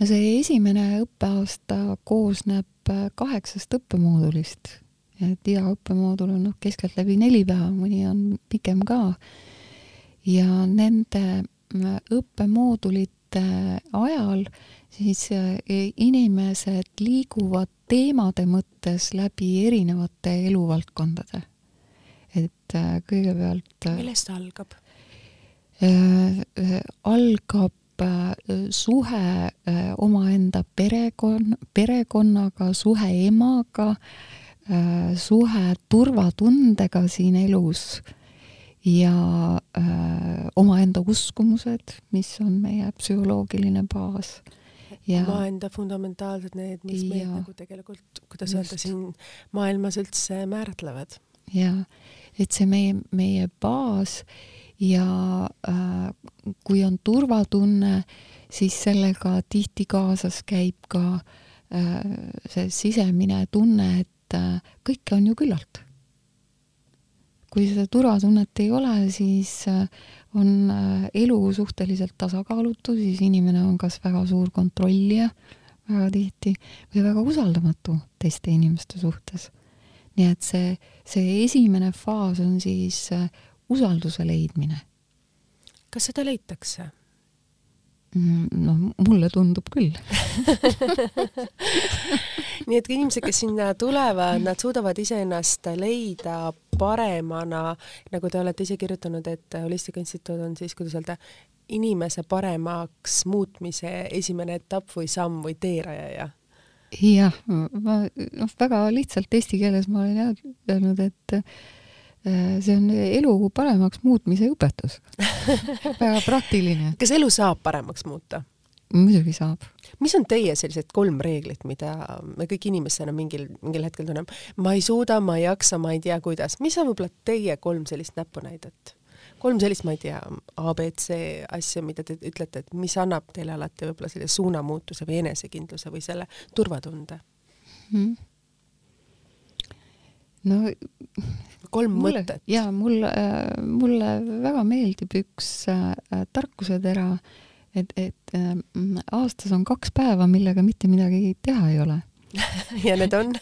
no see esimene õppeaasta koosneb eh, kaheksast õppemoodulist, et iga õppemoodul on noh, keskeltläbi neli päeva, mõni on pikem ka ja nende äh, õppemoodulite ajal siis äh, inimesed liiguvad teemade mõttes läbi erinevate eluvaldkondade. et äh, kõigepealt millest ta algab äh,? algab äh, suhe äh, omaenda perekon-, perekonnaga, suhe emaga äh,, suhe turvatundega siin elus äh, ja äh, omaenda uskumused, mis on meie psühholoogiline baas. Omaenda fundamentaalsed need, mis ja, meid nagu tegelikult, kuidas öelda, siin maailmas üldse määratlevad. jaa, et see meie, meie baas ja äh, kui on turvatunne, siis sellega tihti kaasas käib ka äh, see sisemine tunne, et äh, kõike on ju küllalt. Kui seda turvatunnet ei ole, siis äh, on äh, elu suhteliselt tasakaalutu, siis inimene on kas väga suur kontrollija väga tihti või väga usaldamatu teiste inimeste suhtes. nii et see, see esimene faas on siis äh, usalduse leidmine. kas seda leitakse? Mm, noh, mulle tundub küll <laughs> nii et inimesed, kes sinna tulevad, nad suudavad iseennast leida paremana, nagu te olete ise kirjutanud, et Holistika Instituut on siis, kuidas öelda, inimese paremaks muutmise esimene etapp või samm või teerajaja jah, ma noh, väga lihtsalt eesti keeles ma olen öelnud, et Äh, see on elu paremaks muutmise õpetus <laughs> väga praktiline. kas elu saab paremaks muuta? Muidugi saab. mis on teie sellised kolm reeglit, mida me kõik inimestena mingil, mingil hetkel tunneme, ma ei suuda, ma ei jaksa, ma ei tea, kuidas, mis on võib-olla teie kolm sellist näpunäidet? kolm sellist, ma ei tea, abc asja, mida te ütlete, et mis annab teile alati võib-olla selle suunamuutuse või enesekindluse või selle turvatunde hmm.? no kolm mulle, mõtet. jaa, mulle, mulle väga meeldib üks äh, tarkusetera, et, et äh, aastas on kaks päeva, millega mitte midagi teha ei ole <laughs> ja need on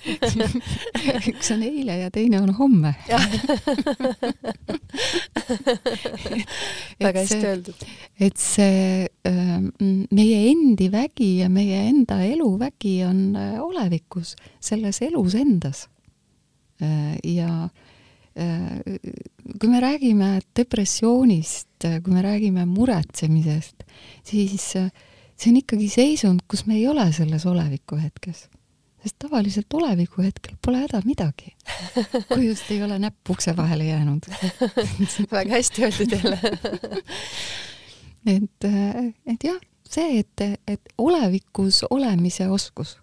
<laughs> üks on eile ja teine on homme <laughs> väga hästi öeldud. et see äh, meie endi vägi ja meie enda eluvägi on äh, olevikus, selles elus endas äh,. ja äh, kui me räägime depressioonist, kui me räägime muretsemisest, siis äh, see on ikkagi seisund, kus me ei ole selles oleviku hetkes. sest tavaliselt oleviku hetkel pole häda midagi. kui just ei ole näpp ukse vahele jäänud <laughs> väga hästi öeldud jälle <laughs> et, äh, et jah, see, et, et olevikus olemise oskus,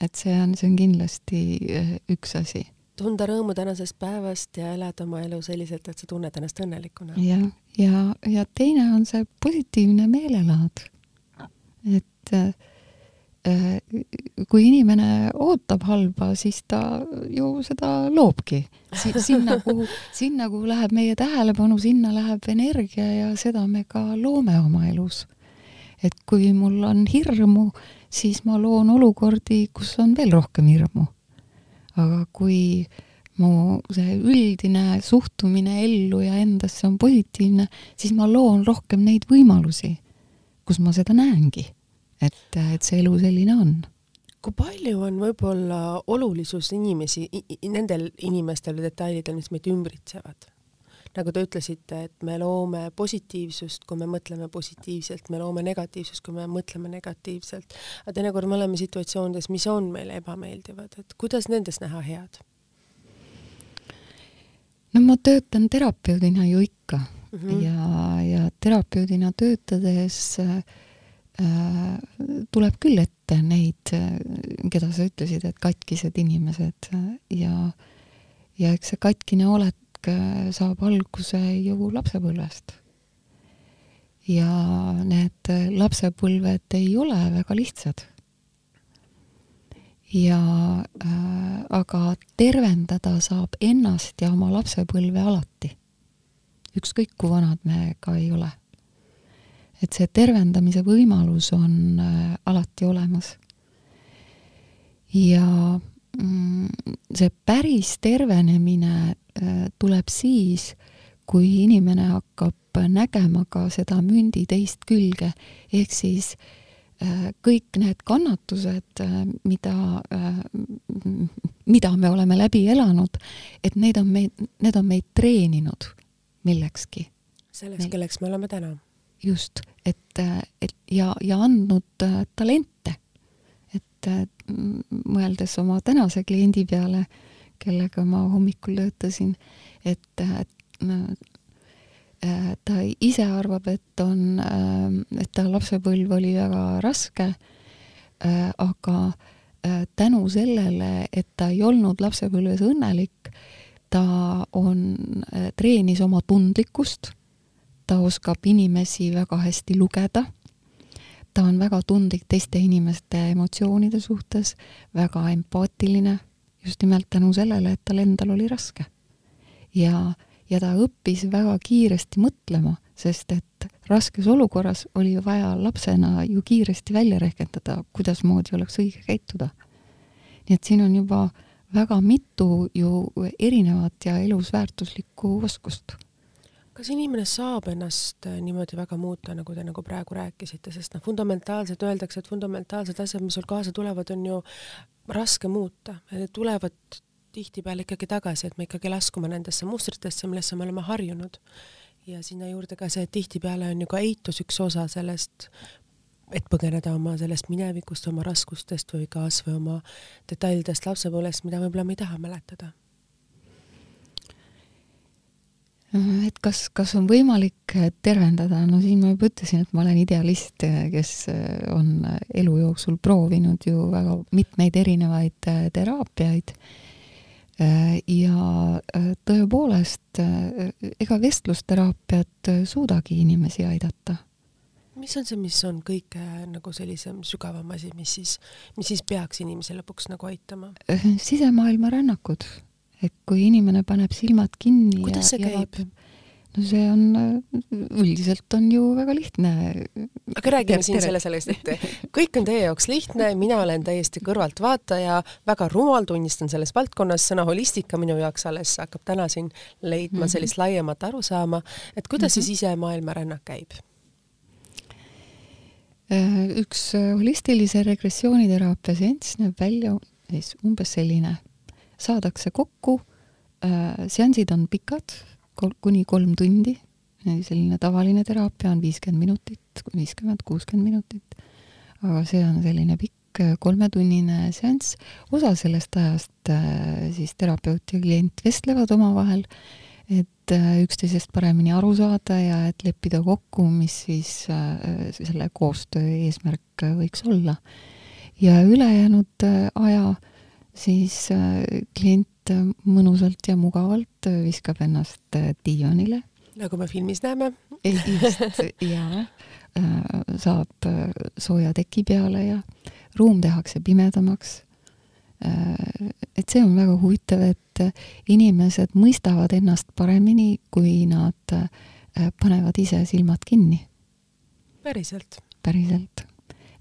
et see on, see on kindlasti üks asi tunda rõõmu tänasest päevast ja elada oma elu selliselt, et sa tunned ennast õnnelikuna. jah, ja, ja, ja teine on see positiivne meelelaad. et äh, kui inimene ootab halba, siis ta ju seda loobki si. sinna, kuhu, sinna, kuhu läheb meie tähelepanu, sinna läheb energia ja seda me ka loome oma elus. et kui mul on hirmu, siis ma loon olukordi, kus on veel rohkem hirmu aga kui mu see üldine suhtumine ellu ja endasse on positiivne, siis ma loon rohkem neid võimalusi, kus ma seda näengi, et, et see elu selline on. kui palju on võib-olla olulisus inimesi, nendel inimestel või detailidel, mis meid ümbritsevad? Nagu te ütlesite, et me loome positiivsust, kui me mõtleme positiivselt, me loome negatiivsust, kui me mõtleme negatiivselt. aga teinekord me oleme situatsioonides, mis on meile ebameeldivad, et kuidas nendes näha head? no ma töötan terapeudina ju ikka mm -hmm. ja, ja terapeudina töötades äh, tuleb küll ette neid, keda sa ütlesid, et katkised inimesed ja, ja eks see katkine olek saab alguse ju lapsepõlvest. ja need lapsepõlved ei ole väga lihtsad ja äh, aga tervendada saab ennast ja oma lapsepõlve alati. ükskõik kui vanad me ka ei ole. et see tervendamise võimalus on äh, alati olemas. ja mm, see päris tervenemine äh, tuleb siis, kui inimene hakkab nägema ka seda mündi teist külge, ehk siis äh, Äh, kõik need kannatused, äh, mida, äh, mida me oleme läbi elanud, et need on meid, need on meid treeninud millekski. selleks, kelleks me oleme täna. just, et, et ja, ja andnud talente. et mõeldes oma tänase kliendi peale, kellega ma hommikul töötasin, et, et Äh, ta ise arvab, et on, äh, et ta lapsepõlv oli väga raske, äh, aga tänu sellele, et ta ei olnud lapsepõlves õnnelik, ta on, treenis oma tundlikkust, ta oskab inimesi väga hästi lugeda, ta on väga tundlik teiste inimeste emotsioonide suhtes, väga empaatiline, just nimelt tänu sellele, et tal endal oli raske. ja ja ta õppis väga kiiresti mõtlema, sest et raskes olukorras oli vaja lapsena ju kiiresti välja rehkendada, kuidasmoodi oleks õige käituda. nii et siin on juba väga mitu ju erinevat ja elus väärtuslikku oskust. Kas inimene saab ennast äh, niimoodi väga muuta, nagu te nagu praegu rääkisite, sest noh, fundamentaalselt öeldakse, et fundamentaalsed asjad, mis sul kaasa tulevad, on ju raske muuta, tulevad tihtipeale ikkagi tagasi, et me ikkagi laskume nendesse mustritesse, millesse me oleme harjunud. ja sinna juurde ka see, et tihtipeale on ju ka eitus üks osa sellest, et põgeneda oma sellest minevikust, oma raskustest või kas või oma detailidest lapsepõlvest, mida võib-olla me ei taha mäletada. Et kas, kas on võimalik tervendada, no siin ma juba ütlesin, et ma olen idealist, kes on elu jooksul proovinud ju väga mitmeid erinevaid teraapiaid Äh, ja äh, tõepoolest, äh, ega vestlusteraapiat suudagi inimesi aidata. mis on see, mis on kõige nagu sellisem sügavam asi, mis siis, mis siis peaks inimesi lõpuks nagu aitama? sisemaailma rännakud, et kui inimene paneb silmad kinni kuidas see käib? no see on, üldiselt on ju väga lihtne. aga räägime siin selle sellest, et kõik on teie jaoks lihtne, mina olen täiesti kõrvaltvaataja, väga rumal, tunnistan selles valdkonnas, sõna holistika minu jaoks alles hakkab täna siin leidma mhm. sellist laiemat arusaama, et kuidas mm -hmm. siis sisemaailma rännak käib? Äh, üks holistilise regressiooniteraapia seanss näeb välja siis umbes selline, saadakse kokku, äh, seansid on pikad kol-, kuni kolm tundi, selline tavaline teraapia on viiskümmend minutit, viiskümmend, kuuskümmend minutit, aga see on selline pikk äh, kolmetunnine seanss, osa sellest ajast äh, siis terapeut ja klient vestlevad omavahel, et äh, üksteisest paremini aru saada ja et leppida kokku, mis siis selle koostöö eesmärk võiks olla. ja ülejäänud aja siis klient mõnusalt ja mugavalt viskab ennast äh, diivanile. nagu me filmis näeme. just, jaa. <laughs> Äh, saab äh, sooja teki peale ja ruum tehakse pimedamaks. et see on väga huvitav, et inimesed mõistavad ennast paremini, kui nad panevad ise silmad kinni. päriselt? päriselt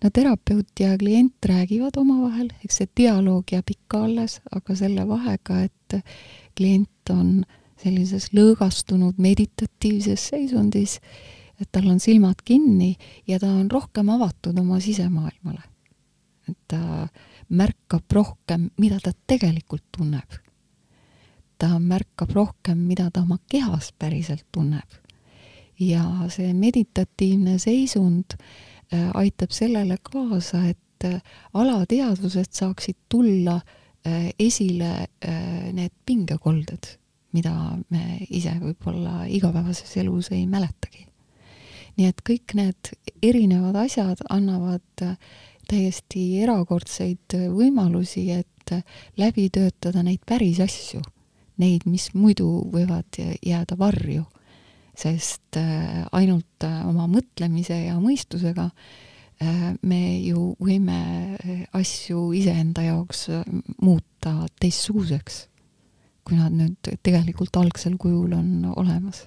no terapeut ja klient räägivad omavahel, eks see dialoog jääb ikka alles, aga selle vahega, et klient on sellises lõõgastunud meditatiivses seisundis, et tal on silmad kinni ja ta on rohkem avatud oma sisemaailmale. et ta märkab rohkem, mida ta tegelikult tunneb. ta märkab rohkem, mida ta oma kehas päriselt tunneb. ja see meditatiivne seisund äh, aitab sellele kaasa, et äh, alateadvused saaksid tulla äh, esile need pingekolded, mida me ise võib-olla igapäevases elus ei mäletagi. nii et kõik need erinevad asjad annavad täiesti erakordseid võimalusi, et läbi töötada neid päris asju, neid, mis muidu võivad jääda varju, sest äh, ainult äh, oma mõtlemise ja mõistusega äh, me ju võime asju iseenda jaoks muuta teistsuguseks kui nad nüüd tegelikult algsel kujul on olemas.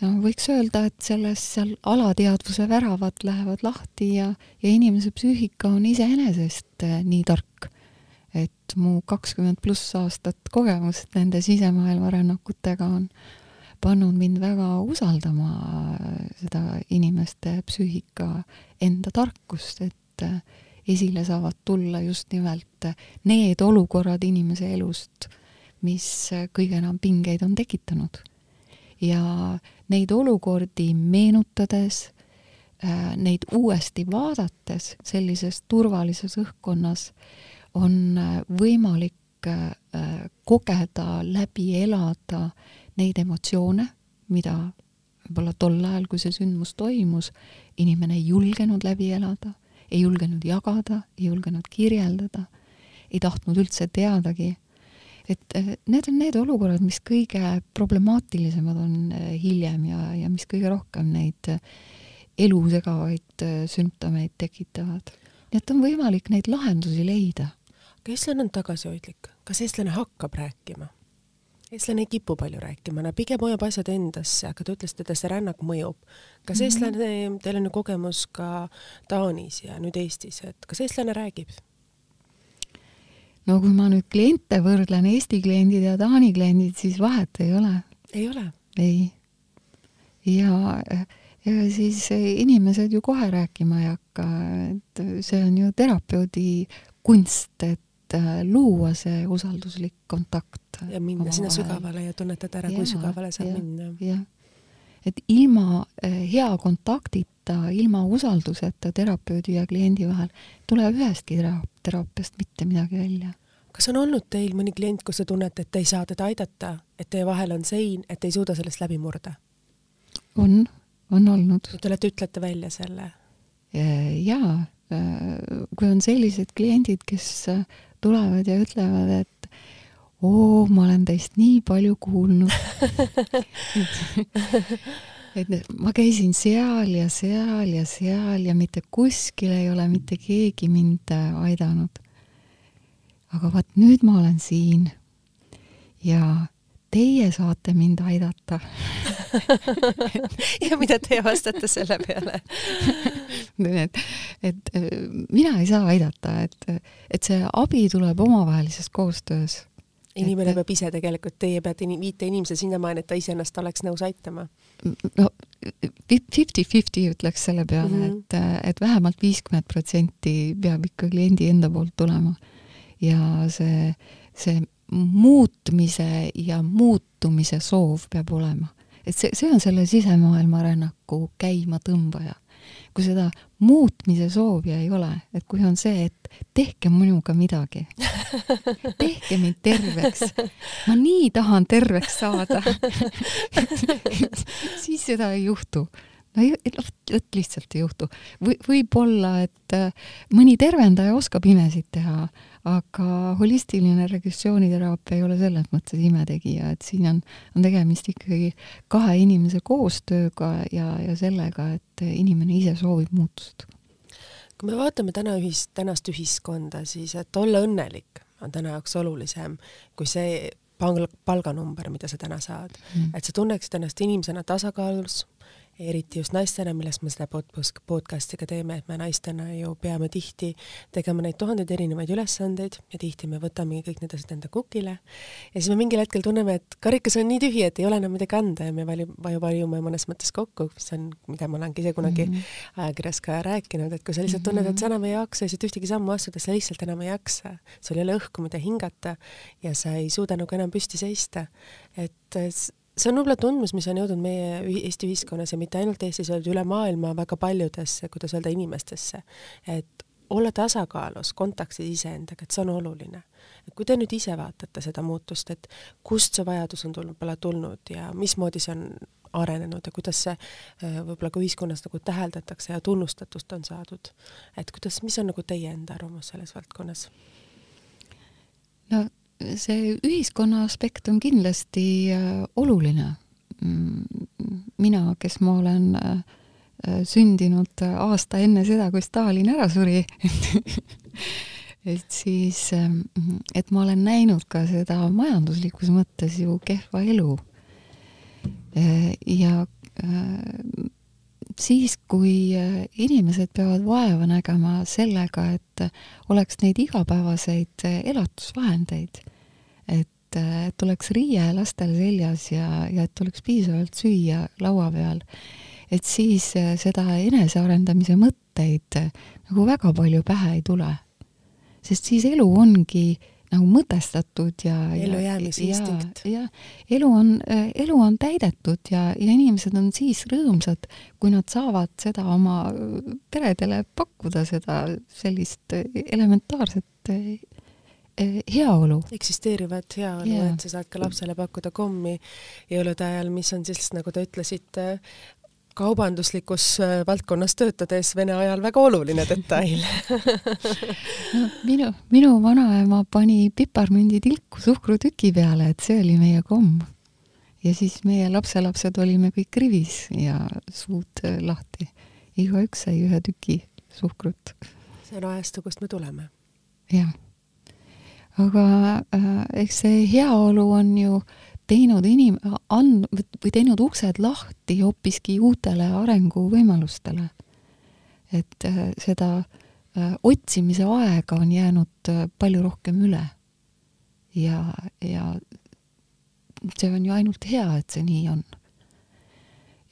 ja võiks öelda, et selles seal alateadvuse väravad lähevad lahti ja, ja inimese psüühika on iseenesest nii tark, et mu kakskümmend pluss aastat kogemust nende sisemaailma rännakutega on pannud mind väga usaldama eh, seda inimeste psüühika enda tarkust, et eh, esile saavad tulla just nimelt need olukorrad inimese elust, mis kõige enam pingeid on tekitanud. ja neid olukordi meenutades, äh, neid uuesti vaadates sellises turvalises õhkkonnas on äh, võimalik äh, kogeda, läbi elada neid emotsioone, mida võib-olla tol ajal, kui see sündmus toimus, inimene ei julgenud läbi elada, ei julgenud jagada, ei julgenud kirjeldada, ei tahtnud üldse teadagi et eh, need on need olukorrad, mis kõige problemaatilisemad on eh, hiljem ja, ja mis kõige rohkem neid eh, elu segavaid sümptomeid tekitavad. nii et on võimalik neid lahendusi leida. aga eestlane on tagasihoidlik, kas eestlane hakkab rääkima? Eestlane ei kipu palju rääkima, no pigem hoiab asjad endasse, aga te ütlesite, et see rännak mõjub. kas mm -hmm. eestlane, teil on ju kogemus ka Taanis ja nüüd Eestis, et kas eestlane räägib? no kui ma nüüd kliente võrdlen, Eesti kliendid ja Taani kliendid, siis vahet ei ole. ei ole? ei. ja, ja siis inimesed ju kohe rääkima ei hakka, et see on ju terapeudi kunst, et äh, luua see usalduslik kontakt. ja minna sinna sügavale ja tunnetada ära, kui sügavale saab ja, minna. jah, et ilma äh, hea kontaktita, ilma usalduseta terapeudi ja kliendi vahel tuleb ühestki teraapiast mitte midagi välja. kas on olnud teil mõni klient, kus te tunnete, et te ei saa teda aidata, et teie vahel on sein, et te ei suuda sellest läbi murda? on, on olnud. Te olete, ütlete välja selle? jaa, äh, kui on sellised kliendid, kes tulevad ja ütlevad, et oo, ma olen teist nii palju kuulnud <laughs> et ma käisin seal ja seal ja seal ja mitte kuskil ei ole mitte keegi mind äh, aidanud. aga vaat nüüd ma olen siin ja teie saate mind aidata <laughs> ja mida teie vastate selle peale <laughs> et, et äh, mina ei saa aidata, et, et see abi tuleb omavahelisest koostöös inimene et... peab ise tegelikult, teie peate in, viite inimese sinnamaani, et ta iseennast oleks nõus aitama? no fifty-fifty ütleks selle peale mm, -hmm. et, et vähemalt viiskümmend protsenti peab ikka kliendi enda poolt tulema. ja see, see muutmise ja muutumise soov peab olema. et see, see on selle sisemaailma rännaku käimatõmbaja kui seda muutmise soovi ei ole, et kui on see, et tehke minuga midagi, tehke mind terveks, ma nii tahan terveks saada <laughs> siis seda ei juhtu no vot lihtsalt ei juhtu. või võib-olla, et äh, mõni tervendaja oskab imesid teha, aga holistiline regressiooniteraapia ei ole selles mõttes imetegija, et siin on, on tegemist ikkagi kahe inimese koostööga ja, ja sellega, et inimene ise soovib muutust. kui me vaatame täna ühis, tänast ühiskonda, siis et olla õnnelik on täna jaoks olulisem kui see palganumber, mida sa täna saad mm.. et sa tunneksid ennast inimesena tasakaalus, eriti just naistena, millest me seda podcast'i ka teeme, et me naistena ju peame tihti tegema neid tuhandeid erinevaid ülesandeid ja tihti me võtamegi kõik need asjad enda kukile. ja siis me mingil hetkel tunneme, et karikas on nii tühi, et ei ole enam midagi anda ja me vali-, vajume mõnes mõttes kokku, mis on, mida ma olen ka ise kunagi mm -hmm. ajakirjas ka rääkinud, et kui sa lihtsalt tunned, et sa enam ei jaksa ja siit ühtegi sammu astuda, sa lihtsalt enam ei jaksa. sul ei ole õhku, mida hingata ja sa ei suuda nagu enam püsti seista. et see on võib-olla tundmus, mis on jõudnud meie Eesti ühiskonnas ja mitte ainult Eestis, vaid üle maailma väga paljudesse, kuidas öelda, inimestesse. et olla tasakaalus, kontaktis iseendaga, et see on oluline. kui te nüüd ise vaatate seda muutust, et kust see vajadus on tulnud, pole tulnud ja mismoodi see on arenenud ja kuidas see äh, võib-olla ka ühiskonnas nagu täheldatakse ja tunnustatust on saadud, et kuidas, mis on nagu teie enda arvamus selles valdkonnas? no see ühiskonna aspekt on kindlasti äh, oluline. Mm, mina, kes ma olen äh, sündinud aasta enne seda, kui Stalin ära suri <laughs> et siis, ähm, et ma olen näinud ka seda majanduslikus mõttes ju kehva elu. Äh, ja siis, kui inimesed peavad vaeva nägema sellega, et oleks neid igapäevaseid elatusvahendeid et, et oleks riie lastel seljas ja, ja et oleks piisavalt süüa laua peal, et siis äh, seda enesearendamise mõtteid äh, nagu väga palju pähe ei tule. sest siis elu ongi nagu mõtestatud ja ellujäämise instinkt. ja elu on, äh, elu on täidetud ja, ja inimesed on siis rõõmsad, kui nad saavad seda oma peredele pakkuda, seda sellist elementaarset heaolu. eksisteerivat heaolu yeah., et sa saad ka lapsele pakkuda kommi jõulude ajal, mis on siis, nagu te ütlesite, kaubanduslikus äh, valdkonnas töötades Vene ajal väga oluline detail <laughs> <laughs> no minu, minu vanaema pani piparmünditilku suhkrutüki peale, et see oli meie komm. ja siis meie lapselapsed olime kõik rivis ja suud äh, lahti. igaüks sai ühe tüki suhkrut. see on ajastu, kust me tuleme. jah aga äh, eks see heaolu on ju teinud inim-, and- või teinud uksed lahti hoopiski uutele arenguvõimalustele. et äh, seda äh, otsimise aega on jäänud palju rohkem üle. ja, ja see on ju ainult hea, et see nii on.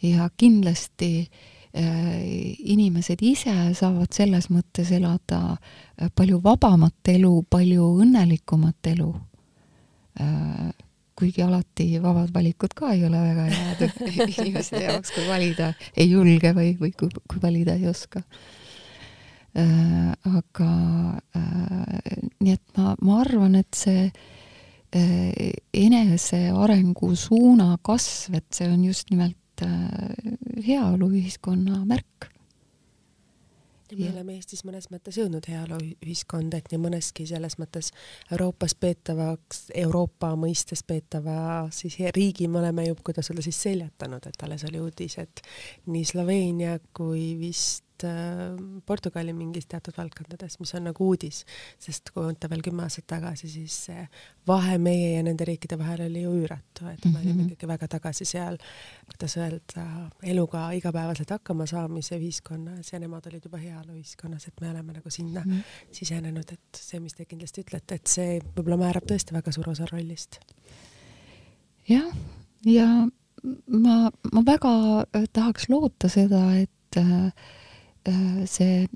ja kindlasti Äh, inimesed ise saavad selles mõttes elada äh, palju vabamat elu, palju õnnelikumat elu. Äh, kuigi alati vabad valikud ka ei ole väga head <laughs> inimeste jaoks, kui valida ei julge või, või kui, kui valida ei oska. aga nii et ma, ma arvan, et see enesearengu suuna kasv, et see on just nimelt Äh, heaoluühiskonna märk. ja me ja. oleme Eestis mõnes mõttes jõudnud heaoluühiskonda, et nii mõneski selles mõttes Euroopas peetavaks, Euroopa mõistes peetava siis riigi me oleme ju, kuidas öelda siis seljatanud, et alles oli uudis, et nii Sloveenia kui vist äh, Portugali mingis teatud valdkondades, mis on nagu uudis, sest kui võtta veel kümme aastat tagasi, siis see vahe meie ja nende riikide vahel oli ju üüratu, et me olime mm -hmm. ikkagi väga tagasi seal, kuidas öelda, eluga igapäevaselt hakkama saamise ühiskonnas ja nemad olid juba heaoluühiskonnas, et me oleme nagu sinna mm -hmm. sisenenud, et see, mis te kindlasti ütlete, et see võib-olla määrab tõesti väga suur osa rollist. jah, ja ma, ma väga tahaks loota seda, et äh, Äh, see,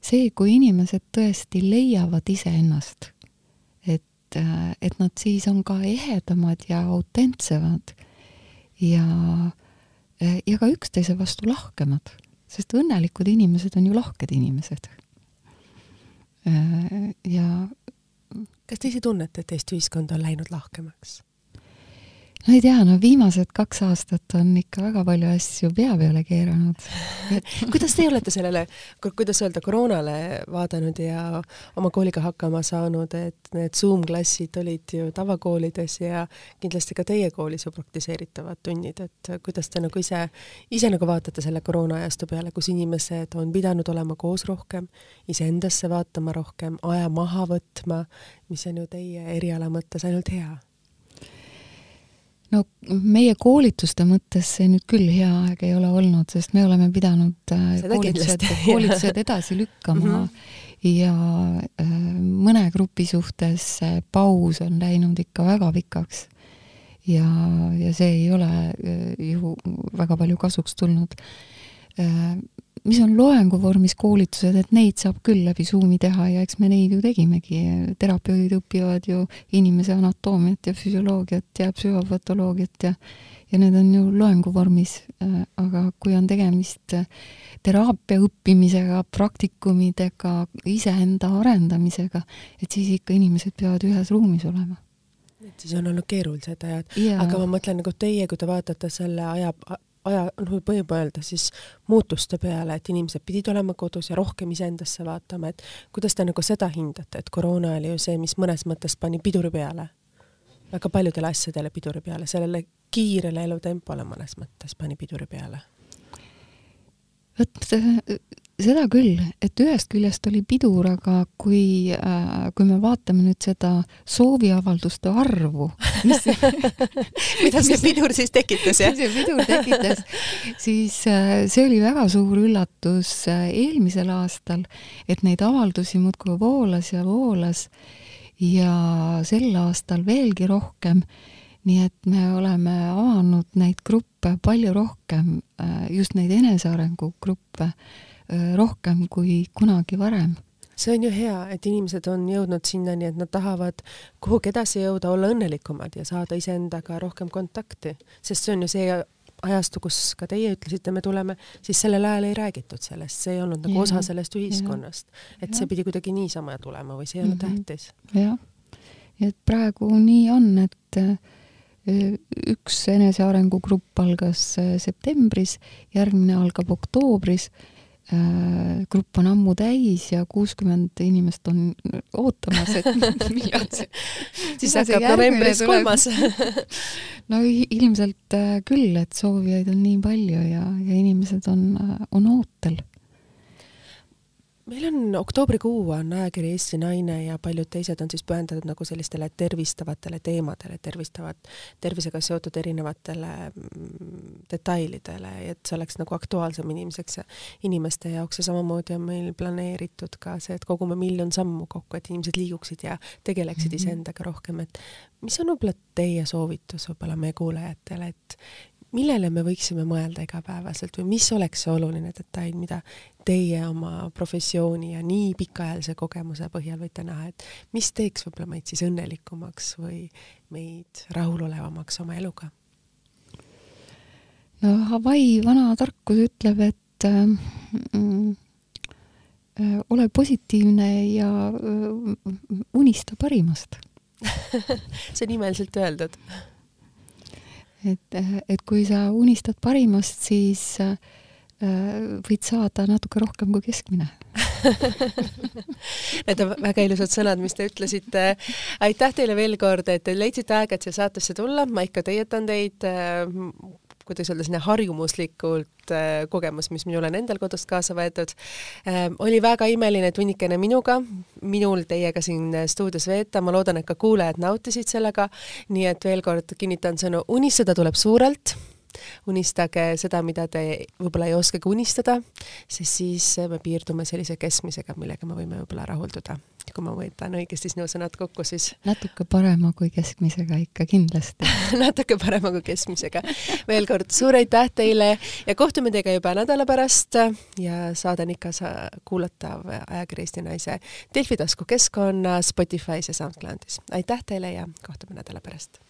see, kui inimesed tõesti leiavad iseennast, et, äh, et nad siis on ka ehedamad ja autentsemad ja, äh, ja ka üksteise vastu lahkemad, sest õnnelikud inimesed on ju lahked inimesed. ja kas te ise tunnete, et Eesti ühiskond on läinud lahkemaks? No ei tea, no viimased kaks aastat on ikka väga palju asju pea peale keeranud. <laughs> Kuidas teie olete sellele, kuidas öelda, koroonale vaadanud ja oma kooliga hakkama saanud, et need Zoom-klassid olid ju tavakoolides ja kindlasti ka teie koolis ju praktiseeritavad tunnid, et kuidas te nagu ise, ise nagu vaatate selle koroonaajastu peale, kus inimesed on pidanud olema koos rohkem, iseendasse vaatama rohkem, aja maha võtma, mis on ju teie eriala mõttes ainult hea no meie koolituste mõttes see nüüd küll hea aeg ei ole olnud, sest me oleme pidanud äh, koolitused, koolitused edasi lükkama mm -hmm. ja äh, mõne grupi suhtes paus on läinud ikka väga pikaks. ja, ja see ei ole äh, ju väga palju kasuks tulnud mis on loengu vormis koolitused, et neid saab küll läbi Zoomi teha ja eks me neid ju tegimegi. terapeudid õpivad ju inimese anatoomiat ja füsioloogiat ja psühhopatoloogiat ja ja need on ju loengu vormis, aga kui on tegemist teraapia õppimisega, praktikumidega, iseenda arendamisega, et siis ikka inimesed peavad ühes ruumis olema. et siis on olnud keerulised ajad, aga ma mõtlen nagu teie, kui te vaatate selle aja, aja, noh, võib öelda siis muutuste peale, et inimesed pidid olema kodus ja rohkem iseendasse vaatama, et kuidas te nagu seda hindate, et koroona oli ju see, mis mõnes mõttes pani piduri peale, väga paljudele asjadele piduri peale, sellele kiirele elutempole mõnes mõttes pani piduri peale. Vot seda küll, et ühest küljest oli pidur, aga kui äh,, kui me vaatame nüüd seda sooviavalduste arvu mis <laughs> mida see pidur siis tekitas, jah? see pidur tekitas, siis äh, see oli väga suur üllatus äh, eelmisel aastal, et neid avaldusi muudkui voolas ja voolas ja sel aastal veelgi rohkem. Nii et me oleme avanud neid gruppe palju rohkem, äh, just neid enesearengu gruppe, rohkem kui kunagi varem see on ju hea, et inimesed on jõudnud sinnani, et nad tahavad kuhugi edasi jõuda, olla õnnelikumad ja saada iseendaga rohkem kontakti, sest see on ju see ajastu, kus ka teie ütlesite, me tuleme, siis sellel ajal ei räägitud sellest, see ei olnud nagu ja, osa sellest ühiskonnast. et ja. see pidi kuidagi niisama tulema või see ei olnud mm -hmm. tähtis. jah, et praegu nii on, et üks enesearengu grupp algas äh, septembris, järgmine algab oktoobris. Äh, grupp on ammu täis ja kuuskümmend inimest on ootamas, et <laughs> <laughs> millal see siis hakkab novembris kolmas. <laughs> No ilmselt äh, küll, et soovijaid on nii palju ja, ja inimesed on, on ootel. Meil on oktoobrikuu on ajakiri Eesti Naine ja paljud teised on siis pühendatud nagu sellistele tervistavatele teemadele, tervistavad, tervisega seotud erinevatele mm, detailidele, et see oleks nagu aktuaalsem inimeseks ja inimeste jaoks ja samamoodi on meil planeeritud ka see, et kogume miljon sammu kokku, et inimesed liiguksid ja tegeleksid mm -hmm. iseendaga rohkem, et mis on võib-olla teie soovitus võib-olla meie kuulajatele, et millele me võiksime mõelda igapäevaselt või mis oleks see oluline detail, mida teie oma professiooni ja nii pikaajalise kogemuse põhjal võite näha, et mis teeks võib-olla meid siis õnnelikumaks või meid rahulolevamaks oma eluga? No Hawaii vana tarkus ütleb, et äh, mm, äh, ole positiivne ja äh, unista parimast. <laughs> See on imeliselt öeldud. Et, et kui sa unistad parimast, siis äh, võid saada natuke rohkem kui keskmine. <laughs> Need on väga ilusad sõnad, mis te ütlesite. aitäh teile veel kord, et te leidsite aega, et siia saatesse tulla, ma ikka teietan teid kuidas öelda, selline harjumuslikult äh, kogemus, mis minul on endal kodust kaasa võetud äh,. oli väga imeline tunnikene minuga, minul teiega siin stuudios veeta, ma loodan, et ka kuulajad nautisid sellega, nii et veel kord kinnitan sõnu, unistada tuleb suurelt unistage seda, mida te võib-olla ei oskagi unistada, sest siis me piirdume sellise keskmisega, millega me võime võib-olla rahulduda. kui ma võtan õigesti sinu sõnad kokku, siis natuke parema kui keskmisega ikka kindlasti <laughs> natuke parema kui keskmisega. veel kord suur aitäh teile ja kohtume teiega juba nädala pärast ja saade on ikka kuulatav ajakiri Eesti Naise Delfi taskukeskkonnas, Spotify's ja SoundCloudis. aitäh teile ja kohtume nädala pärast